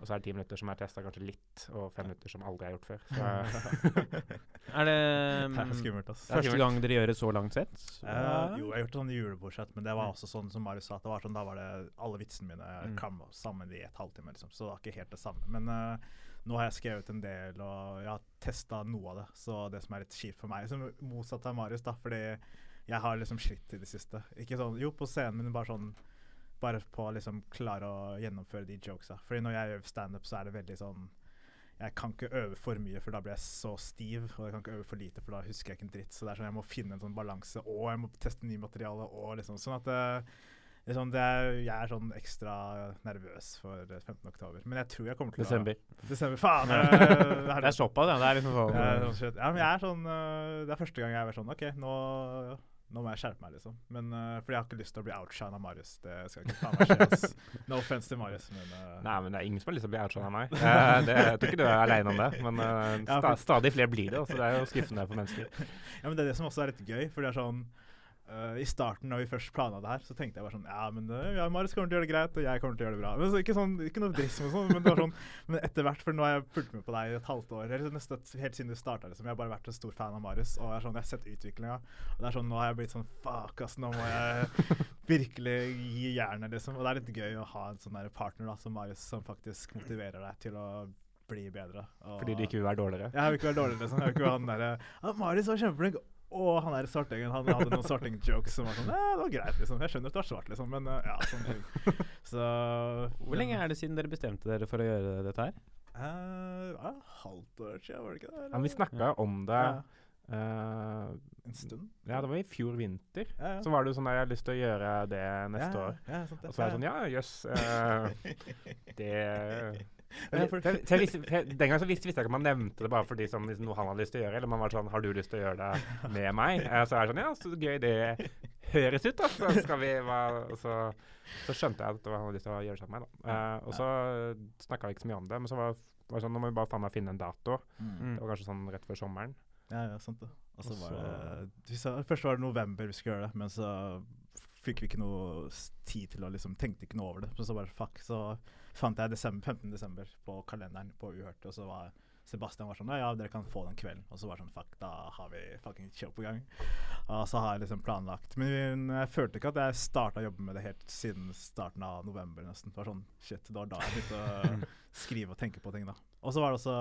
Og så er det ti minutter som er testa kanskje litt, og fem minutter som aldri er gjort før. Så, Er det Det er mm, skummelt, ass. Det er første gang dere gjør det så langt sett? Eh, jo, jeg har gjort sånn julebordsett, men det var også sånn som Marius sa. at Det var sånn, da var det alle vitsene mine Mm. kramma sammen i et halvtime, liksom. Så det var ikke helt det samme. Men uh, nå har jeg skrevet en del, og jeg har testa noe av det. Så det som er litt kjipt for meg, som motsatt av Marius, da, fordi jeg har liksom slitt i det siste. Ikke sånn jo på scenen, men bare sånn bare på å liksom klare å gjennomføre de jokesa. Fordi når jeg øver standup, så er det veldig sånn jeg kan ikke øve for mye, for da blir jeg så stiv. Og jeg kan ikke øve for lite, for da husker jeg ikke en dritt. Så det er sånn, jeg må finne en sånn balanse, og jeg må teste nye materiale. og liksom, Sånn at det, liksom, det er, jeg er sånn ekstra nervøs for eh, 15. oktober. Men jeg tror jeg kommer til desember. å Desember, faen! eh, Det er såpass, ja. Det er liksom sånn sånn. Ja, men jeg er sånn eh, Det er første gang jeg har vært sånn OK, nå, nå må jeg skjerpe meg, liksom. Men uh, Fordi jeg har ikke lyst til å bli outshine av Marius. Det skal ikke faen meg skje. No offense til Marius, men uh, Nei, men det er ingen som har lyst til å bli outshined av meg. Uh, det, jeg tror ikke du er aleine om det, men sta, stadig flere blir det. Så det er jo skuffende for mennesker. Ja, men det er det som også er litt gøy, for det er sånn øh, I starten, når vi først planla det her, så tenkte jeg bare sånn Ja, men uh, ja, Marius kommer til å gjøre det greit, og jeg kommer til å gjøre det bra. Men så, ikke, sånn, ikke noe drism og sånn, men det var sånn Men etter hvert, for nå har jeg fulgt med på deg i et halvt år, eller nesten helt siden du starta, liksom. Jeg har bare vært en stor fan av Marius, og jeg, er sånn, jeg har sett utviklinga. Og det er sånn, nå har jeg blitt sånn Fuck, ass, nå må jeg virkelig gi jernet, liksom. Og det er litt gøy å ha en sånn partner da, som Marius, som faktisk motiverer deg til å bli bedre. Fordi du ikke vil være dårligere. jeg vil ikke være dårligere. liksom. Jeg vil ikke være han derre ah, 'Marius var kjempeflink', og han der svartingen han hadde noen svarting-jokes som var sånn eh, 'Det var greit', liksom. Jeg skjønner at du er svart, liksom, men eh, ja, sånn ting. Så Hvor lenge er det siden dere bestemte dere for å gjøre dette her? Uh, ja, halvt år siden, var det ikke det? Ja, men vi snakka om det Ja, eh, en stund. Ja, det var i fjor vinter. Ja, ja. Så var det jo sånn at jeg har lyst til å gjøre det neste ja, år. Ja, sant det. Og så er det sånn Ja, jøss. eh, det Den gang så visste, visste jeg ikke om han nevnte det bare fordi som liksom, noe han hadde lyst til å gjøre, eller man var sånn Har du lyst til å gjøre det med meg? Eh, så er det sånn Ja, så gøy det høres ut, da. Så skal vi hva, så, så skjønte jeg at det var han hadde lyst til å gjøre det sammen med meg, da. Eh, og så snakka vi ikke så mye om det, men så var var det sånn, nå må vi bare faen meg finne en dato. Mm. Det var kanskje sånn rett før sommeren. Ja, ja, sant det. Og så var det sa, Først var det november vi skulle gjøre det, men så fikk vi ikke noe tid til å liksom Tenkte ikke noe over det. Så, så bare fuck. Så fant jeg desember, 15. desember på kalenderen på Uhørt, og så var Sebastian var sånn Ja, dere kan få den kvelden. Og så var det sånn Fuck, da har vi fucking show på gang. Og så har jeg liksom planlagt. Men jeg følte ikke at jeg starta å jobbe med det helt siden starten av november, nesten. Det var sånn Shit, det var da jeg begynte å skrive og tenke på ting, da. Og så var det også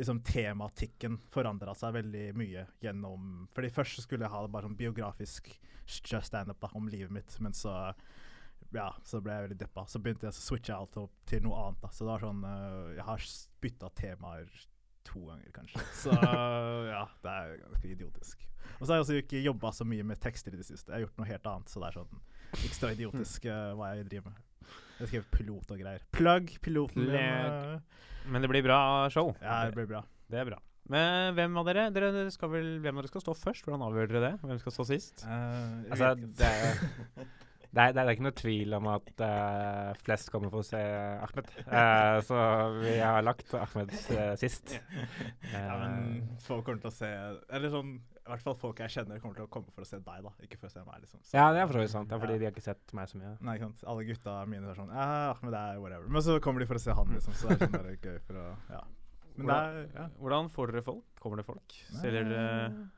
liksom tematikken forandra seg veldig mye gjennom Fordi først skulle jeg ha det bare sånn biografisk just standup om livet mitt, men så ja, så ble jeg veldig deppa. Så begynte jeg å switche alt opp til noe annet. da. Så det var sånn uh, Jeg har bytta temaer to ganger, kanskje. Så ja, det er ganske idiotisk. Og så har jeg også ikke jobba så mye med tekster i det siste. Jeg har gjort noe helt annet, så det er sånn ekstra idiotisk uh, hva jeg driver med. Jeg skrev pilot og greier. Plugg piloten min. Øh, Men det blir bra show. Ja, det blir bra. Det er bra. Men hvem av dere dere skal vel, hvem av dere skal stå først? Hvordan avgjør dere det? Hvem skal stå sist? Uh, Altså, det er, det, er, det er ikke noe tvil om at uh, flest kommer for å se Ahmed. Uh, så vi har lagt Ahmed uh, sist. ja, men folk kommer til å se Eller sånn I hvert fall folk jeg kjenner, kommer til å komme for å se deg, da. Ikke for å se meg, liksom. Så- ja, det er for så vidt sant. Det er fordi Ja. de har ikke sett meg så mye. Nei, ikke sant. Alle gutta mine er sånn Ja, Ahmed er whatever. Men så kommer de for å se han, liksom. Så det er sånn bare gøy for å Ja. Men det er ja. Hvordan får dere folk? Kommer det folk? Selger dere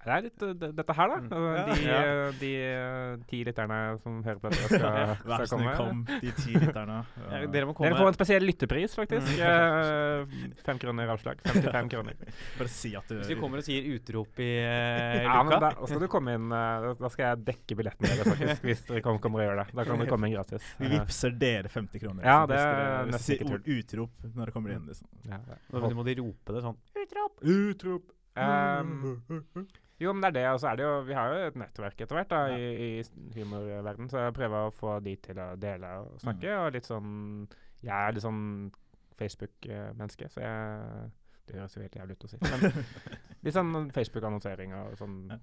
Det er litt uh, dette her, da. Mm. Altså, Ja. De, Ja. uh, de uh, ti lytterne som hører på dette, skal, Vær skal så snill, komme. kom, de ti lytterne. ja, Dere må komme Dere får en spesiell lyttepris, faktisk. Mm. Uh, fem kroner avslag. 55 kroner. Bare si at du Hvis du kommer og sier utrop i uh, Ja, men luka da, skal du komme inn uh, Da skal jeg dekke billetten deres, faktisk, hvis dere kommer, kommer og gjør det. Da kan dere komme inn gratis. Vi vipser dere 50 kroner. Ja, det hvis er dere nesten sier utrop når dere kommer inn. Liksom. ja, Da må de rope det sånn. Utrop! Um, jo, men det er det. Og så er det jo Vi har jo et nettverk etter hvert da, Ja. i, i humorverden, så jeg prøver å få de til å dele og snakke. Mm. Og litt sånn Jeg er litt sånn Facebook-menneske, så jeg Det høres jo helt jævlig ut å si. Men litt sånn Facebook-annonsering og sånn Ja.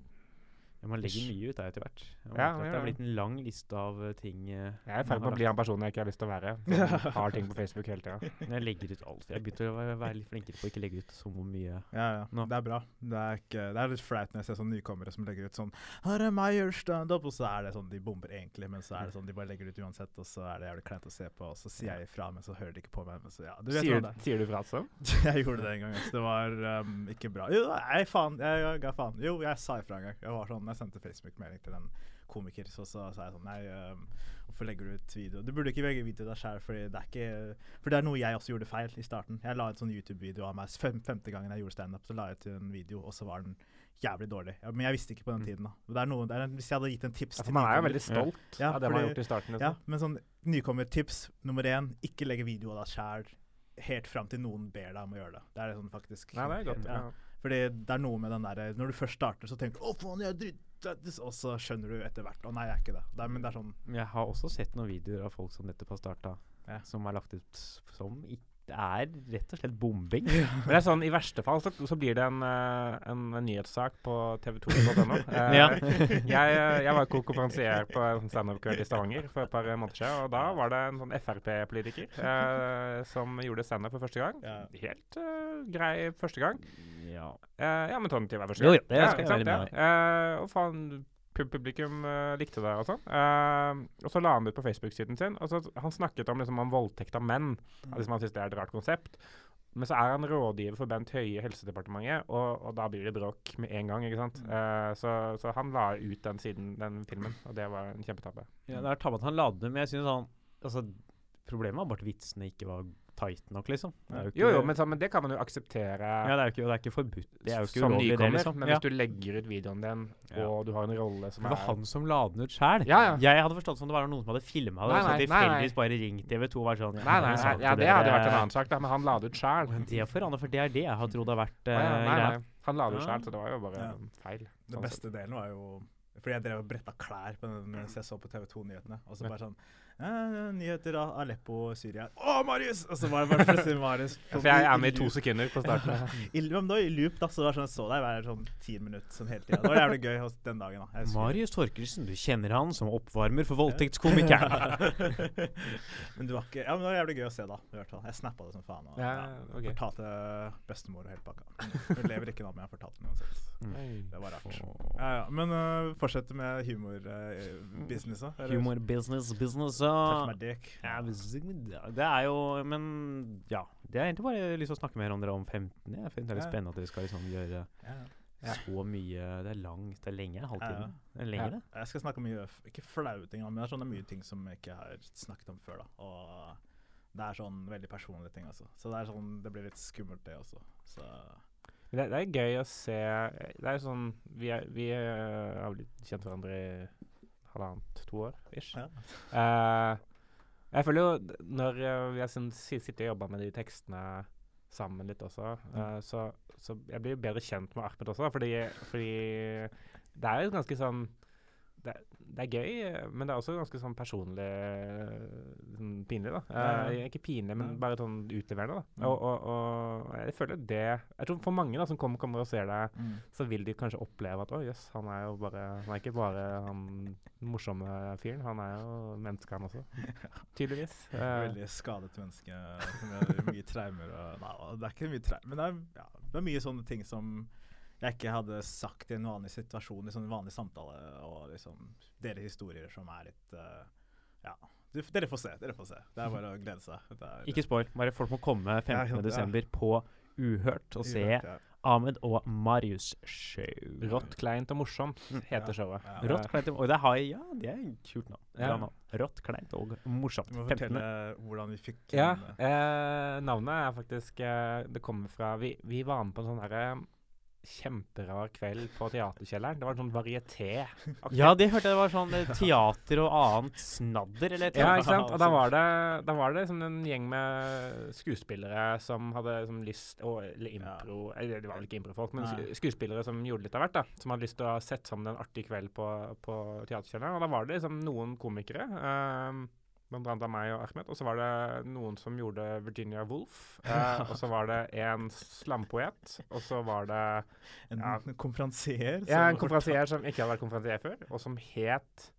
Ja, man legger mye ut der etter hvert. Ja, Det har er blitt en lang liste av eh, ting eh, Jeg er i ferd med å bli han personen jeg ikke har lyst til å være. Som har ting på Facebook hele tida. Jeg legger ut alt. Jeg begynte å være, litt flinkere på å ikke legge ut så mye. Ja, ja. Nå. Det er bra. Det er, ikke, det er litt flaut når jeg ser sånne nykommere som legger ut sånn Her er meg standup, og så er det sånn de bomber egentlig, men så er det sånn de bare legger det ut uansett, og så er det jævlig kleint å se på, og så sier jeg ifra, men så hører de ikke på meg. Men så, ja, du vet Sier, det er. sier du fra altså? Jeg gjorde det en gang. så Det var um, ikke bra. Jo, nei, faen. Jeg, jeg, ga faen. Jo, jeg sa ifra en gang. Jeg var sånn, jeg sendte Facebook-melding til en komiker, så, så sa jeg sånn Nei, hvorfor legger du ut video? Du burde ikke legge video deg sjøl, for det er det noe jeg også gjorde feil i starten. Jeg la ut sånn YouTube-video av meg fem, femte gangen jeg gjorde standup, så la jeg ut en video, og så var den jævlig dårlig. Ja, men jeg visste ikke på den Mm. tiden, da. Det noe, det er hvis jeg hadde gitt en tips Ja, for man er jo veldig stolt Ja, av det man har gjort i starten. ja, Liksom. men sånn nykommertips nummer én, ikke legge video av deg sjæl helt fram til noen ber deg om å gjøre det. Det er sånn faktisk Nei, det er godt. Ja. Fordi det er noe med den der Når du først starter, så tenker du 'Å, faen, jeg er dritt', og så skjønner du etter hvert 'Å nei, jeg er ikke det'. det er, men det er sånn jeg har også sett noen videoer av folk som nettopp har starta, Ja. som er lagt ut som ikke Det er rett og slett bombing. Men det er sånn, I verste fall så, så blir det en, eh, en, en nyhetssak på tv2.no. Eh, Ja. jeg, eh, jeg var konferansier på en standup-kveld i Stavanger for et par måneder siden. Og da var det en sånn Frp-politiker eh, som gjorde standup for første gang. Ja. Helt eh, grei første gang. ja. Eh, ja, men Tonje hver første gang. jo, det skal ikke jeg være med Ja. Eh, og faen, publikum uh, likte det og sånn. Uh, og så la han det ut på Facebook-siden sin. Og så Han snakket om, liksom, om voldtekt av menn. Mm. Liksom, han syntes det er et rart konsept. Men så er han rådgiver for Bent Høie i Helsedepartementet, og, og da blir det bråk med en gang. ikke sant? Mm. Uh, så, så han la ut den siden, den filmen, og det var en kjempetabbe. ja, det er tabbe at han la den men jeg synes han altså, Problemet var bare at vitsene ikke var tight nok, liksom. Det er jo, ikke, Jo, jo, men, så, men det kan man jo akseptere ja, det er jo ikke, det er ikke forbudt. Det er jo ikke ulovlig, det, liksom. Men Ja. hvis du legger ut videoen din, og du har en rolle som er Det var er han som la den ut sjæl. Ja, ja. Jeg hadde forstått som det var noen som hadde filma det, Nei, og så tilfeldigvis bare ringt TV2 og vært sånn Nei, nei, nei, ja, det hadde vært en annen sak, da, men han la det ut sjæl. Det forandrer, for det er det jeg har trodd har vært uh, greia. Han la det ut sjæl, så det var jo bare Ja. feil. Den sånn beste delen var jo Fordi jeg drev og bretta klær på den, mens jeg så på TV2-nyhetene. Og så bare sånn «Eh, Nyheter av Aleppo, Syria. Å, Marius! Og så var det bare plutselig Marius. Ja, For jeg er med i to sekunder på starten. I, men da, I loop, da. Så det var sånn jeg så deg hver sånn ti minutter sånn hele tida. Det var jævlig gøy hos den dagen. da. Marius Torkelsen, du kjenner han som oppvarmer for voldtektskomikeren. men du var ikke Ja, men det var jævlig gøy å se, da. I hvert fall. Jeg snappa det som faen. Og, Ja, ja. Fortalte bestemor og hele pakka. Hun lever ikke nå, men jeg fortalte den uansett. Det var rart. Ja, ja. Men uh, fortsette med humorbusinesset. Uh, Humor, business, og ja, Det er jo Men ja. Det er egentlig bare lyst til å snakke mer om dere om 15. Jeg finner det litt spennende at dere skal liksom gjøre så mye Det er langt. Det er lenge. En halvtime. Det er lenger, det. Jeg skal snakke mye Ikke flaue ting, men det er sånne mye ting som jeg ikke har snakket om før. da Og det er sånn veldig personlige ting også. Så det er sånn Det blir litt skummelt, det også. Så Det, det er gøy å se Det er jo sånn Vi, er, vi eh, har blitt kjent hverandre i halvannet, to år ish. ja. Uh, jeg føler jo når jeg vi har sånn, sittet og jobba med de tekstene sammen litt også, uh, så, så jeg blir jo bedre kjent med Ahmed også, fordi, fordi det er jo ganske sånn det, det er gøy, eh, men det er også ganske sånn personlig eh, sånn pinlig, da. Eh, ikke pinlig, men bare sånn utleverende, da. Mm. Og, og, og jeg føler det Jeg tror for mange da som kommer, kommer og ser deg, Mm. så vil de kanskje oppleve at å jøss, han er jo bare Han er ikke bare han morsomme fyren, han er jo menneske, han også. Tydeligvis. Eh, Veldig skadet menneske med mye traumer og Nei, det er ikke mye traumer, men det er, ja, det er mye sånne ting som jeg ikke hadde sagt i en vanlig situasjon, i sånn vanlig samtale, og liksom dele historier som er litt uh, Ja. Du, dere får se. Dere får se. Det er bare å glede seg. Det er, Ikke spoil. Bare folk må komme Ja, 15. ja. på Uhørt og se Uhørt, ja. Ahmed og Marius show. Rått, kleint og morsomt Mm. heter Ja. showet. Ja. Rått, kleint og det har jeg, Ja, det er et kult navn. Ja. Rått, kleint og morsomt. Du må 15. fortelle hvordan vi fikk Ja, eh, eh, navnet er faktisk eh, Det kommer fra Vi, vi var med på en sånn herre kjemperar kveld på Teaterkjelleren. Det var en sånn varieté. Ja, det hørte jeg det var sånn eh, teater og annet snadder, eller et Ja, ikke sant? Og da var det, da var det liksom en gjeng med skuespillere som hadde som lyst og, Eller impro eller Det var vel ikke improfolk, men Nei. skuespillere som gjorde litt av hvert. da Som hadde lyst til å ha sett sammen en artig kveld på, på Teaterkjelleren. Og da var det liksom noen komikere. ehm, Blant annet av meg og Ahmed. Og så var det noen som gjorde Virginia Woolf. Eh, og så var det en slampoet. Og så var det En Ja. konferansier? ja, en konferansier som ikke hadde vært konferansier før, og som het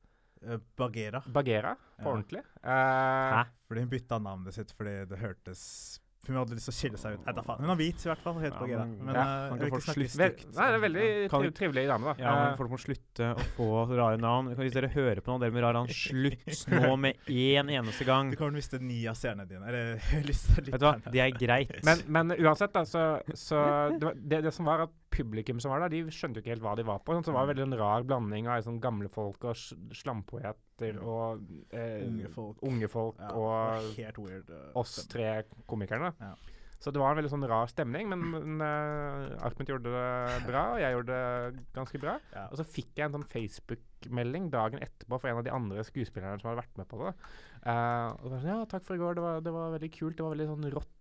eh, Bagheera. Bagheera på Ja. ordentlig. Eh, Fordi hun bytta navnet sitt fordi det hørtes Hun hadde lyst til å skille seg ut. Nei, da faen. Hun har hvit, i hvert fall. Helt Ja, men- Men Ja, uh, kan ikke snakke stygt. nei, det er veldig Kan- triv trivelig dame, da. Ja, men Eh, Folk må slutte å få rare navn. Hvis dere hører på noen dere med rare navn, slutt nå med én eneste gang. Du å miste ni av seerne dine. Eller lyst Vet du hva, det er greit. men, men uansett, da, så, så det, det, det som var at publikum som var der, de skjønte jo ikke helt hva de var på. sånn, Så det var veldig en rar blanding av sånn gamle folk og s- slampoeter og eh, Unge folk. unge folk Ja, og weird. uh, oss tre komikerne. Ja. Så det var en veldig sånn rar stemning, men, men uh, Ahmed gjorde det bra, og jeg gjorde det ganske bra. Ja. Og så fikk jeg en sånn Facebook-melding dagen etterpå fra en av de andre skuespillerne som hadde vært med på det. Uh, og det var sånn, ja, takk for i går, det var, det var veldig kult. Det var veldig sånn rått,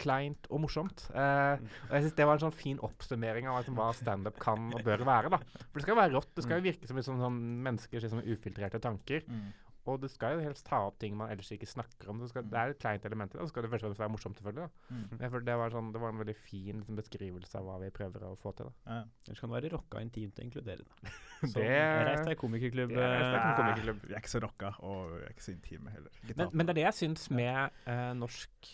kleint og morsomt. Eh, og jeg synes det var en sånn fin oppsummering av liksom, hva standup kan og bør være. da. For det skal jo være rått. Det skal jo virke som liksom, sånn menneskers liksom, ufiltrerte tanker. Mm. Og det skal jo helst ta opp ting man ellers ikke snakker om. Det, skal, det er et kleint element i det. Og så skal det først og fremst være morsomt, selvfølgelig. da. Mm. Jeg det, var sånn, det var en veldig fin liksom, beskrivelse av hva vi prøver å få til. da. Ja. Ellers kan det være rocka, intimt og inkluderende. Så Det- Reis deg komikerklubb. Er eh. Vi er ikke så rocka, og vi er ikke så intime heller. Men, men det er det jeg syns med eh, norsk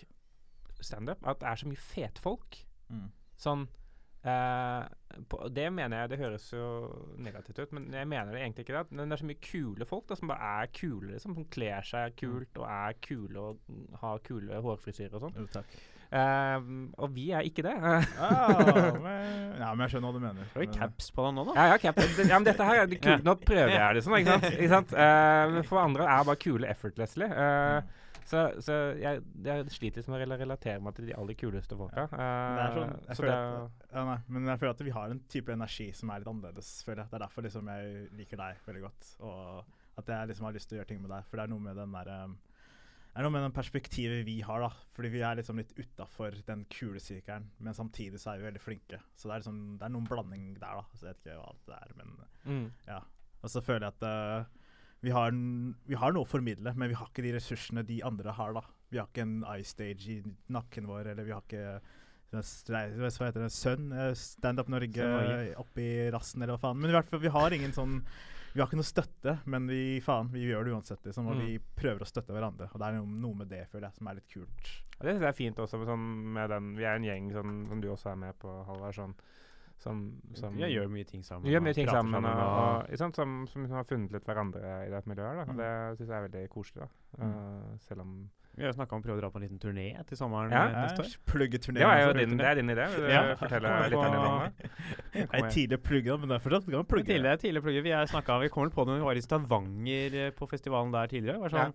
standup, at det er så mye fetfolk. Mm. Sånn Uh, på, Det mener jeg Det høres jo negativt ut, men jeg mener det egentlig ikke det. Men det er så mye kule folk da, som bare er kule, liksom, som kler seg kult og er kule og mm, har kule hårfrisyrer og sånn. Jo. Eh, og vi er ikke det. Ah, men, ja, men jeg skjønner hva du mener. Har du Men, caps på deg nå, da? Ja, ja, caps. Ja, men dette her er det kule. Nå prøver jeg, liksom. Ikke sant? Ikke sant? Uh, for andre er bare kule effortlessly. Eh, så så jeg, jeg sliter med å relatere meg til de aller kuleste folka. Er sånn, Eh, jeg føler at, ja, nei, men jeg føler at vi har en type energi som er litt annerledes, føler jeg. Det er derfor liksom jeg liker deg veldig godt. Og at jeg liksom har lyst til å gjøre ting med deg. For det er noe med den der um, det er noe med den perspektivet vi har, da. Fordi vi er liksom litt utafor den kulesirkelen, men samtidig så er vi veldig flinke. Så det er liksom, det er noen blanding der, da. Så jeg vet ikke hva det er, men mm. ja. Og så føler jeg at eh, vi, har, vi har noe å formidle, men vi har ikke de ressursene de andre har, da. Vi har ikke en iStage i nakken vår, eller vi har ikke eh, hva heter det, Sønn, Standup Stand Up Norge, eh, oppi rassen, eller hva faen. Men i hvert fall, vi har ingen sånn Vi har ikke noe støtte, men vi faen, vi gjør det uansett, liksom. Og Mm. vi prøver å støtte hverandre. Og det er noe, med det, føler jeg, som er litt kult. Det synes jeg er fint også, med sånn, med den Vi er en gjeng sånn, som du også er med på, Halvard. Sånn, som, som Jeg gjør mye ting sammen. Gjør mye ting sammen, sammen, og, og- og, som, som har funnet litt hverandre i det miljøet. Da. Mm. det syns jeg er veldig koselig. da. Eh, selv om Vi har snakka om å prøve å dra på en liten turné til sommeren Ja. eh, neste år. Pluggeturné. Det Ja, ja, din, det er din idé. Vil du Ja. fortelle litt om det? Jeg er tidlig plugga, men det er fortsatt man plugge. Tidlig, tidligere plugge. Vi, snakket, vi kom vel på det når vi var i Stavanger eh, på festivalen der tidligere. Det Var sånn,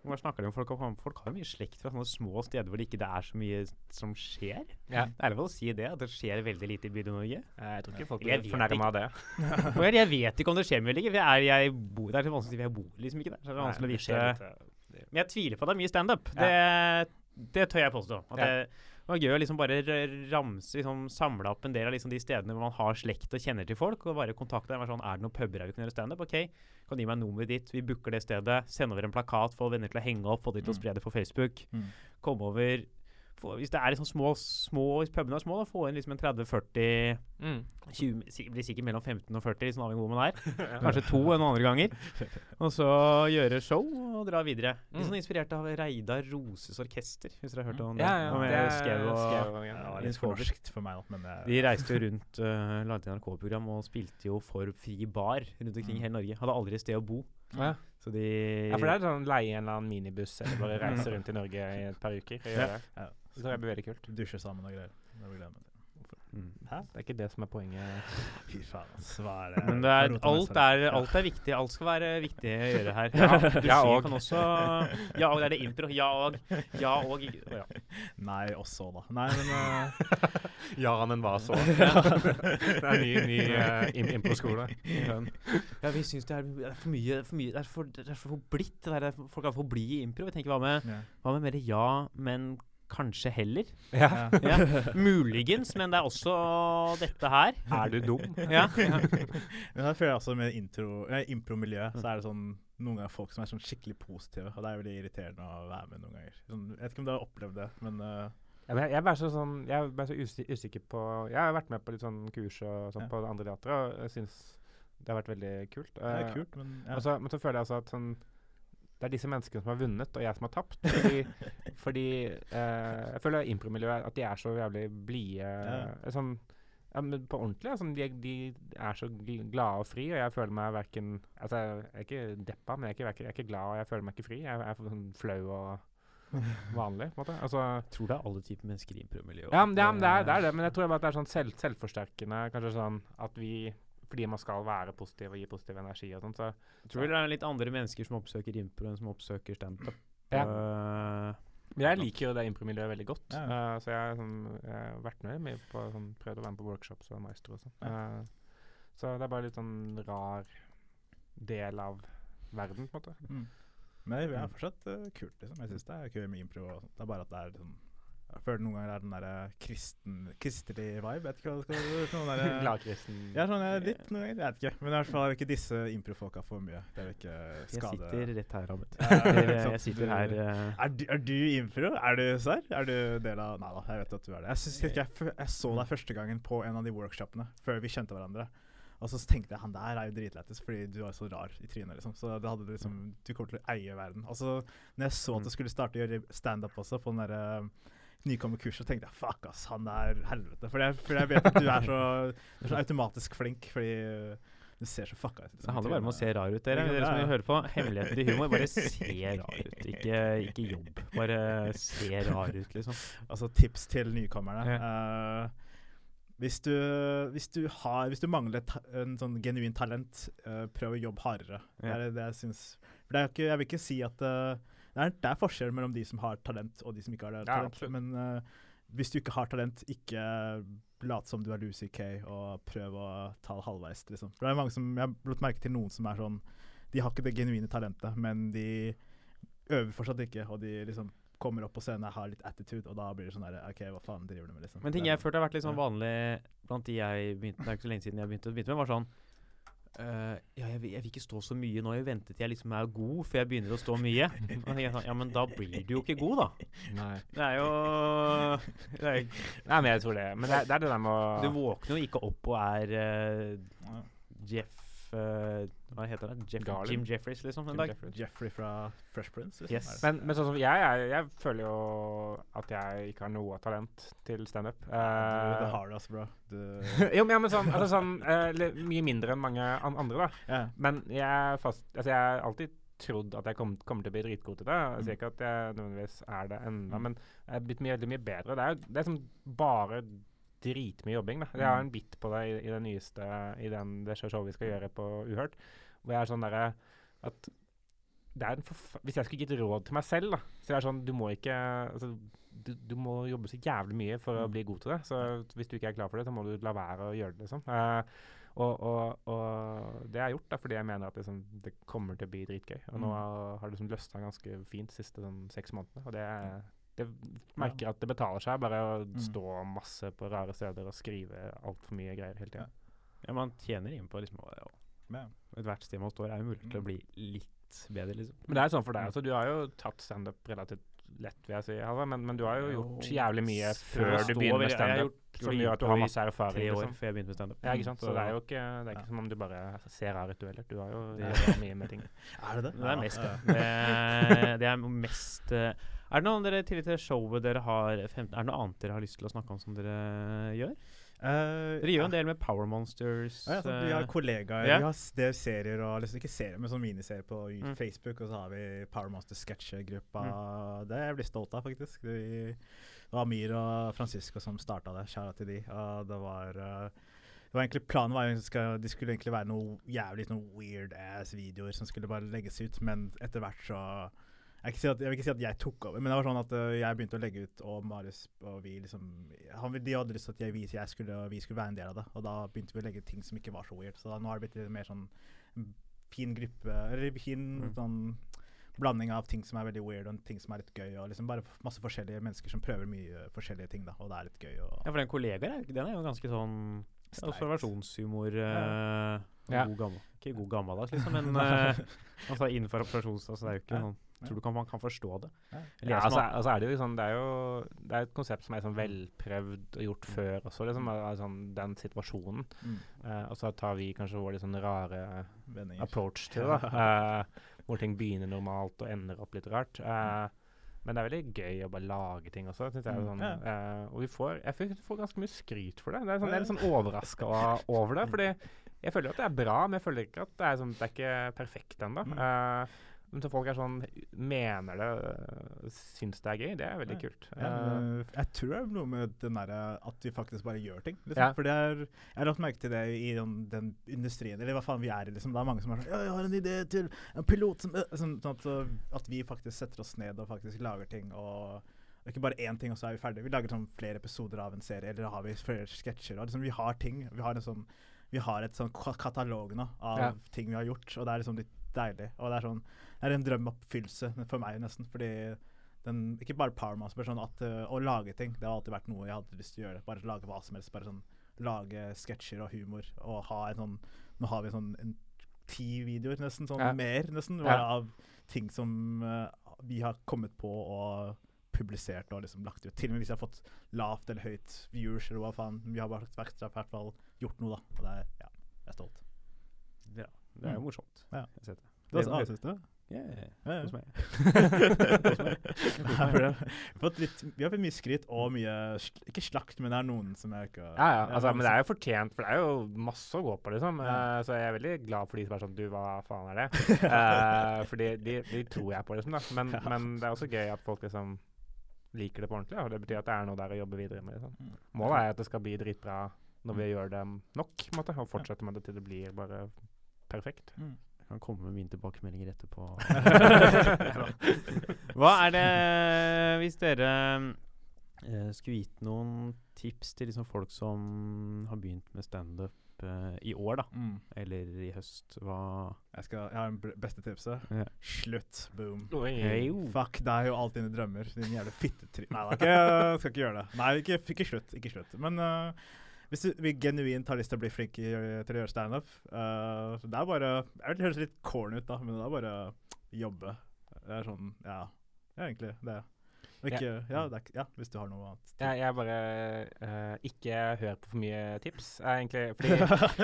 Hvor snakker de om folk, folk har jo mye slekt fra sånne små steder hvor det ikke er så mye som skjer. Ja. Det er lov å si det, at det skjer veldig lite i Bydel-Norge. Jeg tror ikke folk blir fornærma av det. Jeg, vet ikke om det skjer mye lenger. for Er, jeg bor, det er så vanskelig å si, jeg bor liksom ikke der. Så det er vanskelig å vite. Men jeg tviler på at det er mye standup. Det, det tør jeg påstå. At Ja. det, det var gøy å liksom bare ramse, liksom samle opp en del av liksom de stedene hvor man har slekt og kjenner til folk, og bare kontakte dem. Sånn, er det noen puber her vi kan gjøre standup? OK, kan du gi meg nummeret ditt? Vi booker det stedet. Send over en plakat, få venner til å henge opp, få de til å Mm. spre det på Facebook. Mm. Komme over få, Hvis det er liksom små, små Hvis pubene er små, da få inn liksom en 30-40 Mm. 20, blir sikkert mellom 15 og 40, sånn avhengig av hvor man er. Kanskje to enn andre ganger. Og så gjøre show og dra videre. Litt Mm. sånn inspirert av Reidar Roses orkester, hvis dere har hørt om det. Ja, ja. Det skrev og og- Ja, det var litt for norskt for meg, da. Men det, De reiste jo rundt, uh, lagde NRK-program og spilte jo for fri bar rundt omkring i Mm. hele Norge. Hadde aldri et sted å bo. Ja. Så de ja, for det er sånn leie en eller annen minibuss eller bare reise rundt i Norge i et par uker. Ja. Ja. Det. Tror jeg blir veldig kult. Dusje sammen og greier. Det vil jeg glede meg til. mm. Det er ikke det som er poenget. Fy faen, er det? Men det er, alt, er, alt er viktig. Alt skal være viktig å gjøre her. Ja, Ja, og. kan også Ja, og er det impro. Ja og. Ja og. Ja. Nei, også, da. Nei, men uh. Ja, men hva så? det er ny, ny uh, impro-skole. Ja, vi syns det er, det er for mye, for mye det, er for, det er for blidt. Det der, folk er for blide i impro. Vi tenker hva med, hva med mer ja, men kanskje heller. Ja. Ja. Muligens, men det er også dette her. Er du dum? Ja. ja. Men jeg føler også med intro, nei, impro-miljøet så er det sånn noen ganger folk som er sånn skikkelig positive, og det er veldig irriterende å være med noen ganger. Sånn, jeg vet ikke om du har opplevd det, men uh, Ja, jeg, jeg bare så, sånn, jeg så usikker på Jeg har vært med på litt sånn kurs og sånn Ja. på andre teatre, og jeg syns det har vært veldig kult. det er kult, men ja. Og så, men så føler jeg også at sånn det er disse menneskene som har vunnet, og jeg som har tapt. Fordi, fordi eh, jeg føler impromiljøet at de er så jævlig blide. Ja. Sånn, ja, men på ordentlig. Altså, de, de er så glade og fri, og jeg føler meg verken altså, Jeg er ikke deppa, men jeg er ikke, verken- jeg er ikke glad, og jeg føler meg ikke fri. Jeg er sånn flau og vanlig, på en måte. Altså, Jeg tror det er alle typer mennesker i impromiljøet. ja, men det, ja, men det, er, det er det, men jeg tror bare at det er sånn selv, selvforsterkende. Kanskje sånn at vi Fordi man skal være positiv og gi positiv energi og sånn, så Jeg tror det er litt andre mennesker som oppsøker impro enn som oppsøker standup. Ja. Uh, jeg liker jo det impromiljøet veldig godt. Ja. uh, så jeg, har sånn, jeg har vært med mye på sånn, prøvd å være med på workshops og maestro og sånn. Uh, så det er bare litt sånn rar del av verden, på en måte. Mm. Men det er fortsatt eh, kult, liksom. Jeg syns det er gøy med impro. og. Det er bare at det er sånn Jeg føler noen ganger er den derre kristen, kristelig vibe. Vet ikke hva det skal være. Gladkristen. Ja, sånn er litt noen ganger. Jeg vet ikke. Men i hvert fall er ikke disse improfolka for mye. Det vil ikke skade jeg sitter rett her, Robert. Jeg, jeg sitter her eh, Er du, er du impro? Er du serr? Er du del av Nei da, jeg vet at du er det. Jeg, synes ikke jeg, jeg så deg første gangen på en av de workshopene før vi kjente hverandre. Og så tenkte jeg han der er jo dritlættis fordi du er så rar i trynet. liksom Så det hadde liksom Du kommer til å eie verden. Og så når jeg så at du skulle starte å gjøre standup også på den derre nykommerkurset, tenkte jeg fuck ass, han er helvete. For jeg, for jeg vet at du er så, du er så automatisk flink fordi uh, du ser så fucka ut. Det handler bare om å se rar ut, dere. Dere som ja. høre på Hemmeligheten til humor, bare se rar ut. Ikke, ikke jobb. Bare se rar ut, liksom. Altså tips til nykommerne. Eh, hvis, du, hvis, du har, hvis du mangler ta en sånn genuint talent, uh, prøv å jobbe hardere. Det er det jeg syns. For det er ikke, jeg vil ikke si at eh, det, er, det er forskjell mellom de som har talent, og de som ikke har Ja, talent. absolutt. Men uh, hvis du ikke har talent, ikke lat som du er Lucy Kay, og prøv å ta det halvveis. Liksom. For det er mange som, Jeg har lagt merke til noen som er sånn De har ikke det genuine talentet, men de øver fortsatt ikke, og de liksom kommer opp på scenen og har litt attitude, og da blir det sånn der OK, hva faen driver du med, liksom? Men ting jeg følte har vært litt sånn vanlig blant de jeg begynte Det er ikke så lenge siden jeg begynte, begynte med, var sånn eh, ja, jeg, vil- jeg vil ikke stå så mye nå. Jeg venter til jeg liksom er god før jeg begynner å stå mye. Ja, men da blir du jo ikke god, da. Nei. Det er jo det er, Nei, men jeg tror det. Men det, det er det der med å Du våkner jo ikke opp og er uh, Jeff eh, Hva heter det? Jeff, Garland. Jim Jeffries, liksom. En Jim dag. Jeffries. Jeffrey fra Fresh Prince? Liksom. Yes. Men, men sånn som jeg, jeg, jeg føler jo at jeg ikke har noe talent til standup. du, Uh, det har du, altså, bro. Jo, men, ja, men sånn, altså, sånn uh, mye mindre enn mange an andre, da. Yeah. Men jeg er fast Altså, jeg har alltid trodd at jeg kom, kommer til å bli dritgod til det. Jeg sier Mm. ikke at jeg nødvendigvis er det ennå, Mm. men jeg er blitt mye, mye bedre. Det er, det er som bare dritmye jobbing. da. Jeg har Mm. en bit på det i, i det nyeste i den, det showet vi skal gjøre på Uhørt, hvor jeg er sånn derre at er Hvis jeg skulle gitt råd til meg selv, da, så er det sånn Du må ikke altså, du, du må jobbe så jævlig mye for å Mm. bli god til det. Så hvis du ikke er klar for det, så må du la være å gjøre det, liksom. Uh, og, og, og det har jeg gjort da, fordi jeg mener at liksom, det kommer til å bli dritgøy. Og nå Mm. har det liksom løsna ganske fint de siste sånn, seks månedene. Og det, det merker at det betaler seg bare å Mm. stå masse på rare steder og skrive altfor mye greier hele tida. Ja, man tjener inn på liksom ja, Ja. Ethvert sted man står, er jo mulig til å Mm. bli litt bedre, liksom. Men det er sånn for deg. Altså, du har jo tatt standup relativt lett, vil jeg si, Halvard, men, men du har jo Jo, gjort jævlig mye før du begynner med standup. gjort Som gjør at du har masse erfaring. Tre år Liksom. før jeg begynte med standup. Ja, ikke sant? Så det er jo ikke, det er ikke Ja. som om du bare ser rar ut, du heller. Du har jo Det- mye med ting. Er det det? Det er mest Ja. det. Det, er mest eh, Er det noe dere til til showet dere har 15, Er det noe annet dere har lyst til å snakke om som dere gjør? Uh, Dere gjør ja. en del med Power Monsters. Ja, ja, sånn, vi har eh, kollegaer, Yeah. vi har det er serier og liksom, Ikke serier, men sånn miniserier på Mm. Facebook. Og så har vi Power Monster sketsjegruppa. Det er jeg blir stolt av, faktisk. Det, det var Amir og Francisco som starta det. Kjære til de. Og det var uh, det var egentlig Planen var jo at det skulle egentlig være noe jævlig sånn weird ass videoer som skulle bare legges ut, men etter hvert så jeg, si at, jeg vil ikke si at jeg tok over, men det var sånn at eh, jeg begynte å legge ut, og Marius og vi liksom han, De hadde lyst til at jeg, vi, jeg skulle, vi skulle være en del av det, og da begynte vi å legge ut ting som ikke var så weird. Så da, nå har det blitt litt mer sånn en fin gruppe Eller fin Mm. sånn blanding av ting som er veldig weird, og ting som er litt gøy. Og liksom bare masse forskjellige mennesker som prøver mye forskjellige ting, da, og det er litt gøy. Og Ja, for den kollegaen er- den er jo ganske sånn Streit. observasjonshumor. Ja. eh, Ja. God gammel. Ikke god gammeldags, liksom, men uh, altså innenfor operasjons... Altså, det er jo ikke Ja. Tror du kan, man kan forstå det? Ja. Eller Ja, altså, altså er det sånn Det er jo det er et konsept som er sånn velprøvd og gjort før også, liksom. sånn, den situasjonen. Mm. Uh, og så tar vi kanskje vår sånn rare Vendinger. approach til det, eh, hvor ting begynner normalt og ender opp litt rart. Uh, men det er veldig gøy å bare lage ting også. Synes jeg, Mm, sånn, ja. uh, og vi får, jeg får, får ganske mye skryt for det. det er sånn, jeg er litt sånn overraska over det. Fordi jeg føler at det er bra, men jeg føler ikke at det er, sånn, det er ikke perfekt ennå. Mm. Men så folk er sånn mener det, syns det er gøy, det er veldig Ja. kult. Ja, uh, jeg tror det er noe med den der, at vi faktisk bare gjør ting. Liksom. Ja. For det er, jeg har lagt merke til det i den, den industrien, eller hva faen vi er i. liksom. Det er mange som er sånn Ja, jeg har en idé til en pilot som øh», sånn, at, at vi faktisk setter oss ned og faktisk lager ting. og det er ikke bare én ting, og så er vi ferdige. Vi lager sånn flere episoder av en serie, eller har vi flere sketsjer. liksom, Vi har ting. Vi har en sånn vi har et sånn katalog nå av ting vi har gjort, og det er liksom litt deilig. Og det er sånn Det er en drømoppfyllelse for meg, nesten. Fordi den, ikke bare Power men sånn at uh, å lage ting, det har alltid vært noe jeg hadde lyst til å gjøre. Bare lage hva som helst. Bare sånn lage sketsjer og humor. Og ha en sånn Nå har vi sånn en ti videoer, nesten. Sånn Ja. mer, nesten. Ja. Av ting som uh, vi har kommet på og publisert og liksom lagt ut. Til og med hvis jeg har fått lavt eller høyt viewers eller hva faen. Vi har bare vært, i hvert fall gjort noe, da. Og det er, ja, jeg er stolt. Ja, det er jo Mm. morsomt. Ja. Jeg har sett det. Det, Det- ah, det- Ja, ja. hos meg. For vi har fått litt, vi har fått mye skryt og mye sl- Ikke slakt, men det er noen som jeg ikke Ja, ja, altså, men det er jo fortjent, for det er jo masse å gå på, liksom. Ja. Uh, så jeg er veldig glad for de som er sånn Du, hva faen er det? uh, fordi de, de tror jeg på, liksom. da Men, Ja. men det er også gøy at folk liksom liker det på ordentlig. Ja. og Det betyr at det er noe der å jobbe videre med. Liksom. Mm. Målet er at det skal bli dritbra når vi gjør det nok, måte, og fortsette med det til det blir bare perfekt. Mm. Kan komme med mine tilbakemeldinger etterpå. Hva er det Hvis dere eh, skulle gitt noen tips til liksom folk som har begynt med standup uh, i år, da, Mm. eller i høst, hva Jeg, skal, jeg har det beste tipset. Ja. Slutt. Boom. Hey. Fuck deg og alt dine drømmer. Din jævla fittetryne Nei da, ikke, skal ikke gjøre det. Nei, ikke, ikke slutt. Ikke slutt. Men uh, hvis vi genuint har lyst til å bli flink til å gjøre standup uh, Det er bare det høres litt corn ut, da, men det er bare jobbe. Det er sånn Ja, det er egentlig det. Ikke Ja, er, ja hvis du har noe annet. Jeg, jeg bare uh, Ikke hør på for mye tips, egentlig. Fordi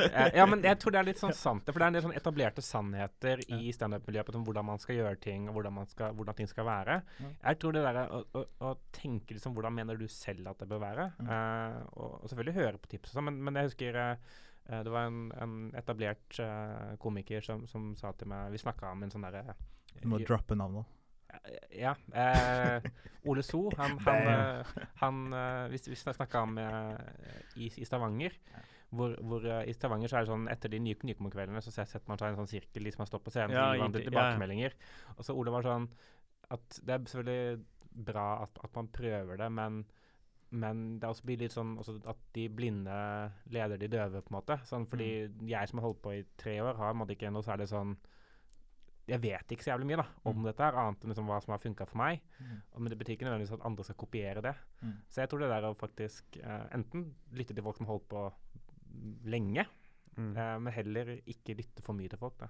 uh, ja, men jeg tror det er litt sånn sant. For det er en del sånn etablerte sannheter i standup-miljøet om hvordan man skal gjøre ting, og hvordan, man skal, hvordan ting skal være. Ja. Jeg tror det der å, å, å tenke liksom hvordan mener du selv at det bør være, eh, og, og selvfølgelig høre på tips og sånn, men, men jeg husker det var en, en etablert komiker som, som sa til meg Vi snakka om en sånn derre Du må droppe navnet. Ja. Eh, Ole So, han, han, eh, han eh, Vi, vi snakka om eh, i, i Stavanger. Hvor, hvor uh, I Stavanger så er det sånn etter de nye Nykommerkveldene så setter man seg i en sånn sirkel de som har stått på scenen, Ja, gir hverandre ja. tilbakemeldinger. Og så Ole var sånn at det er selvfølgelig bra at, at man prøver det, men men det også blir litt sånn at de blinde leder de døve, på en måte. Sånn, fordi jeg som har holdt på i tre år, har ikke noe særlig sånn Jeg vet ikke så jævlig mye da, om Mm. dette, her, annet enn liksom hva som har funka for meg. Mm. Men det betyr ikke nødvendigvis at andre skal kopiere det. Mm. Så jeg tror det der å faktisk eh, enten lytte til folk som holdt på lenge, Mm. eh, men heller ikke lytte for mye til folk. da.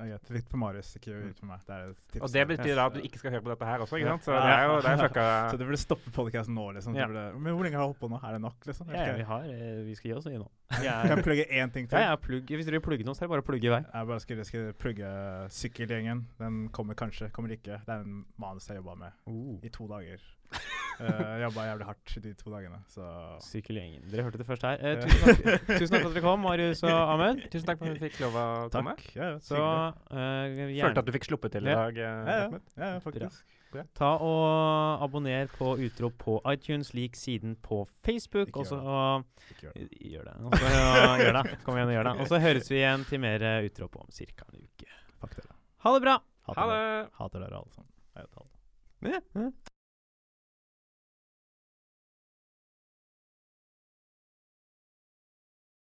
Det er greit. Litt på Marius, ikke ut på meg. Det er et tips. Og det betyr da at du ikke skal høre på dette her også, ikke sant? Så det er jo det er fucka Så du burde stoppe podkasten nå, liksom. Ja. Du burde, men hvor lenge har du holdt på nå? Er det nok, liksom? Ja, ja, vi, har, eh, vi skal gi oss i nå. Kan jeg plugge én ting til? Ja, ja, plugg. Hvis dere vil plugge noe, så er det bare å plugge i vei. Jeg bare skulle, skulle plugge Sykkelgjengen. Den kommer kanskje, kommer ikke. Det er en manus jeg jobba med i to dager. Uh, jobba jævlig hardt de to dagene, så Sykkelgjengen. Dere hørte det først her. Uh, tusen, takk, tusen takk for at dere kom, Marius og Ahmed. Tusen takk for at vi fikk lov å komme. takk. Ja, ja, Så eh, Følte at du fikk sluppet til i dag. ja, ja, Ahmed. ja, ja, faktisk. ta og abonner på Utrop på iTunes, lik siden på Facebook. Ikke også, gjør gjør og- Ikke gjør det. Det. Ja, gjør det. Kom igjen og gjør det. Og så høres vi igjen til mer Utrop om ca. en uke. Ha det bra! Hater Ha dere. det! Hater dere alle sammen.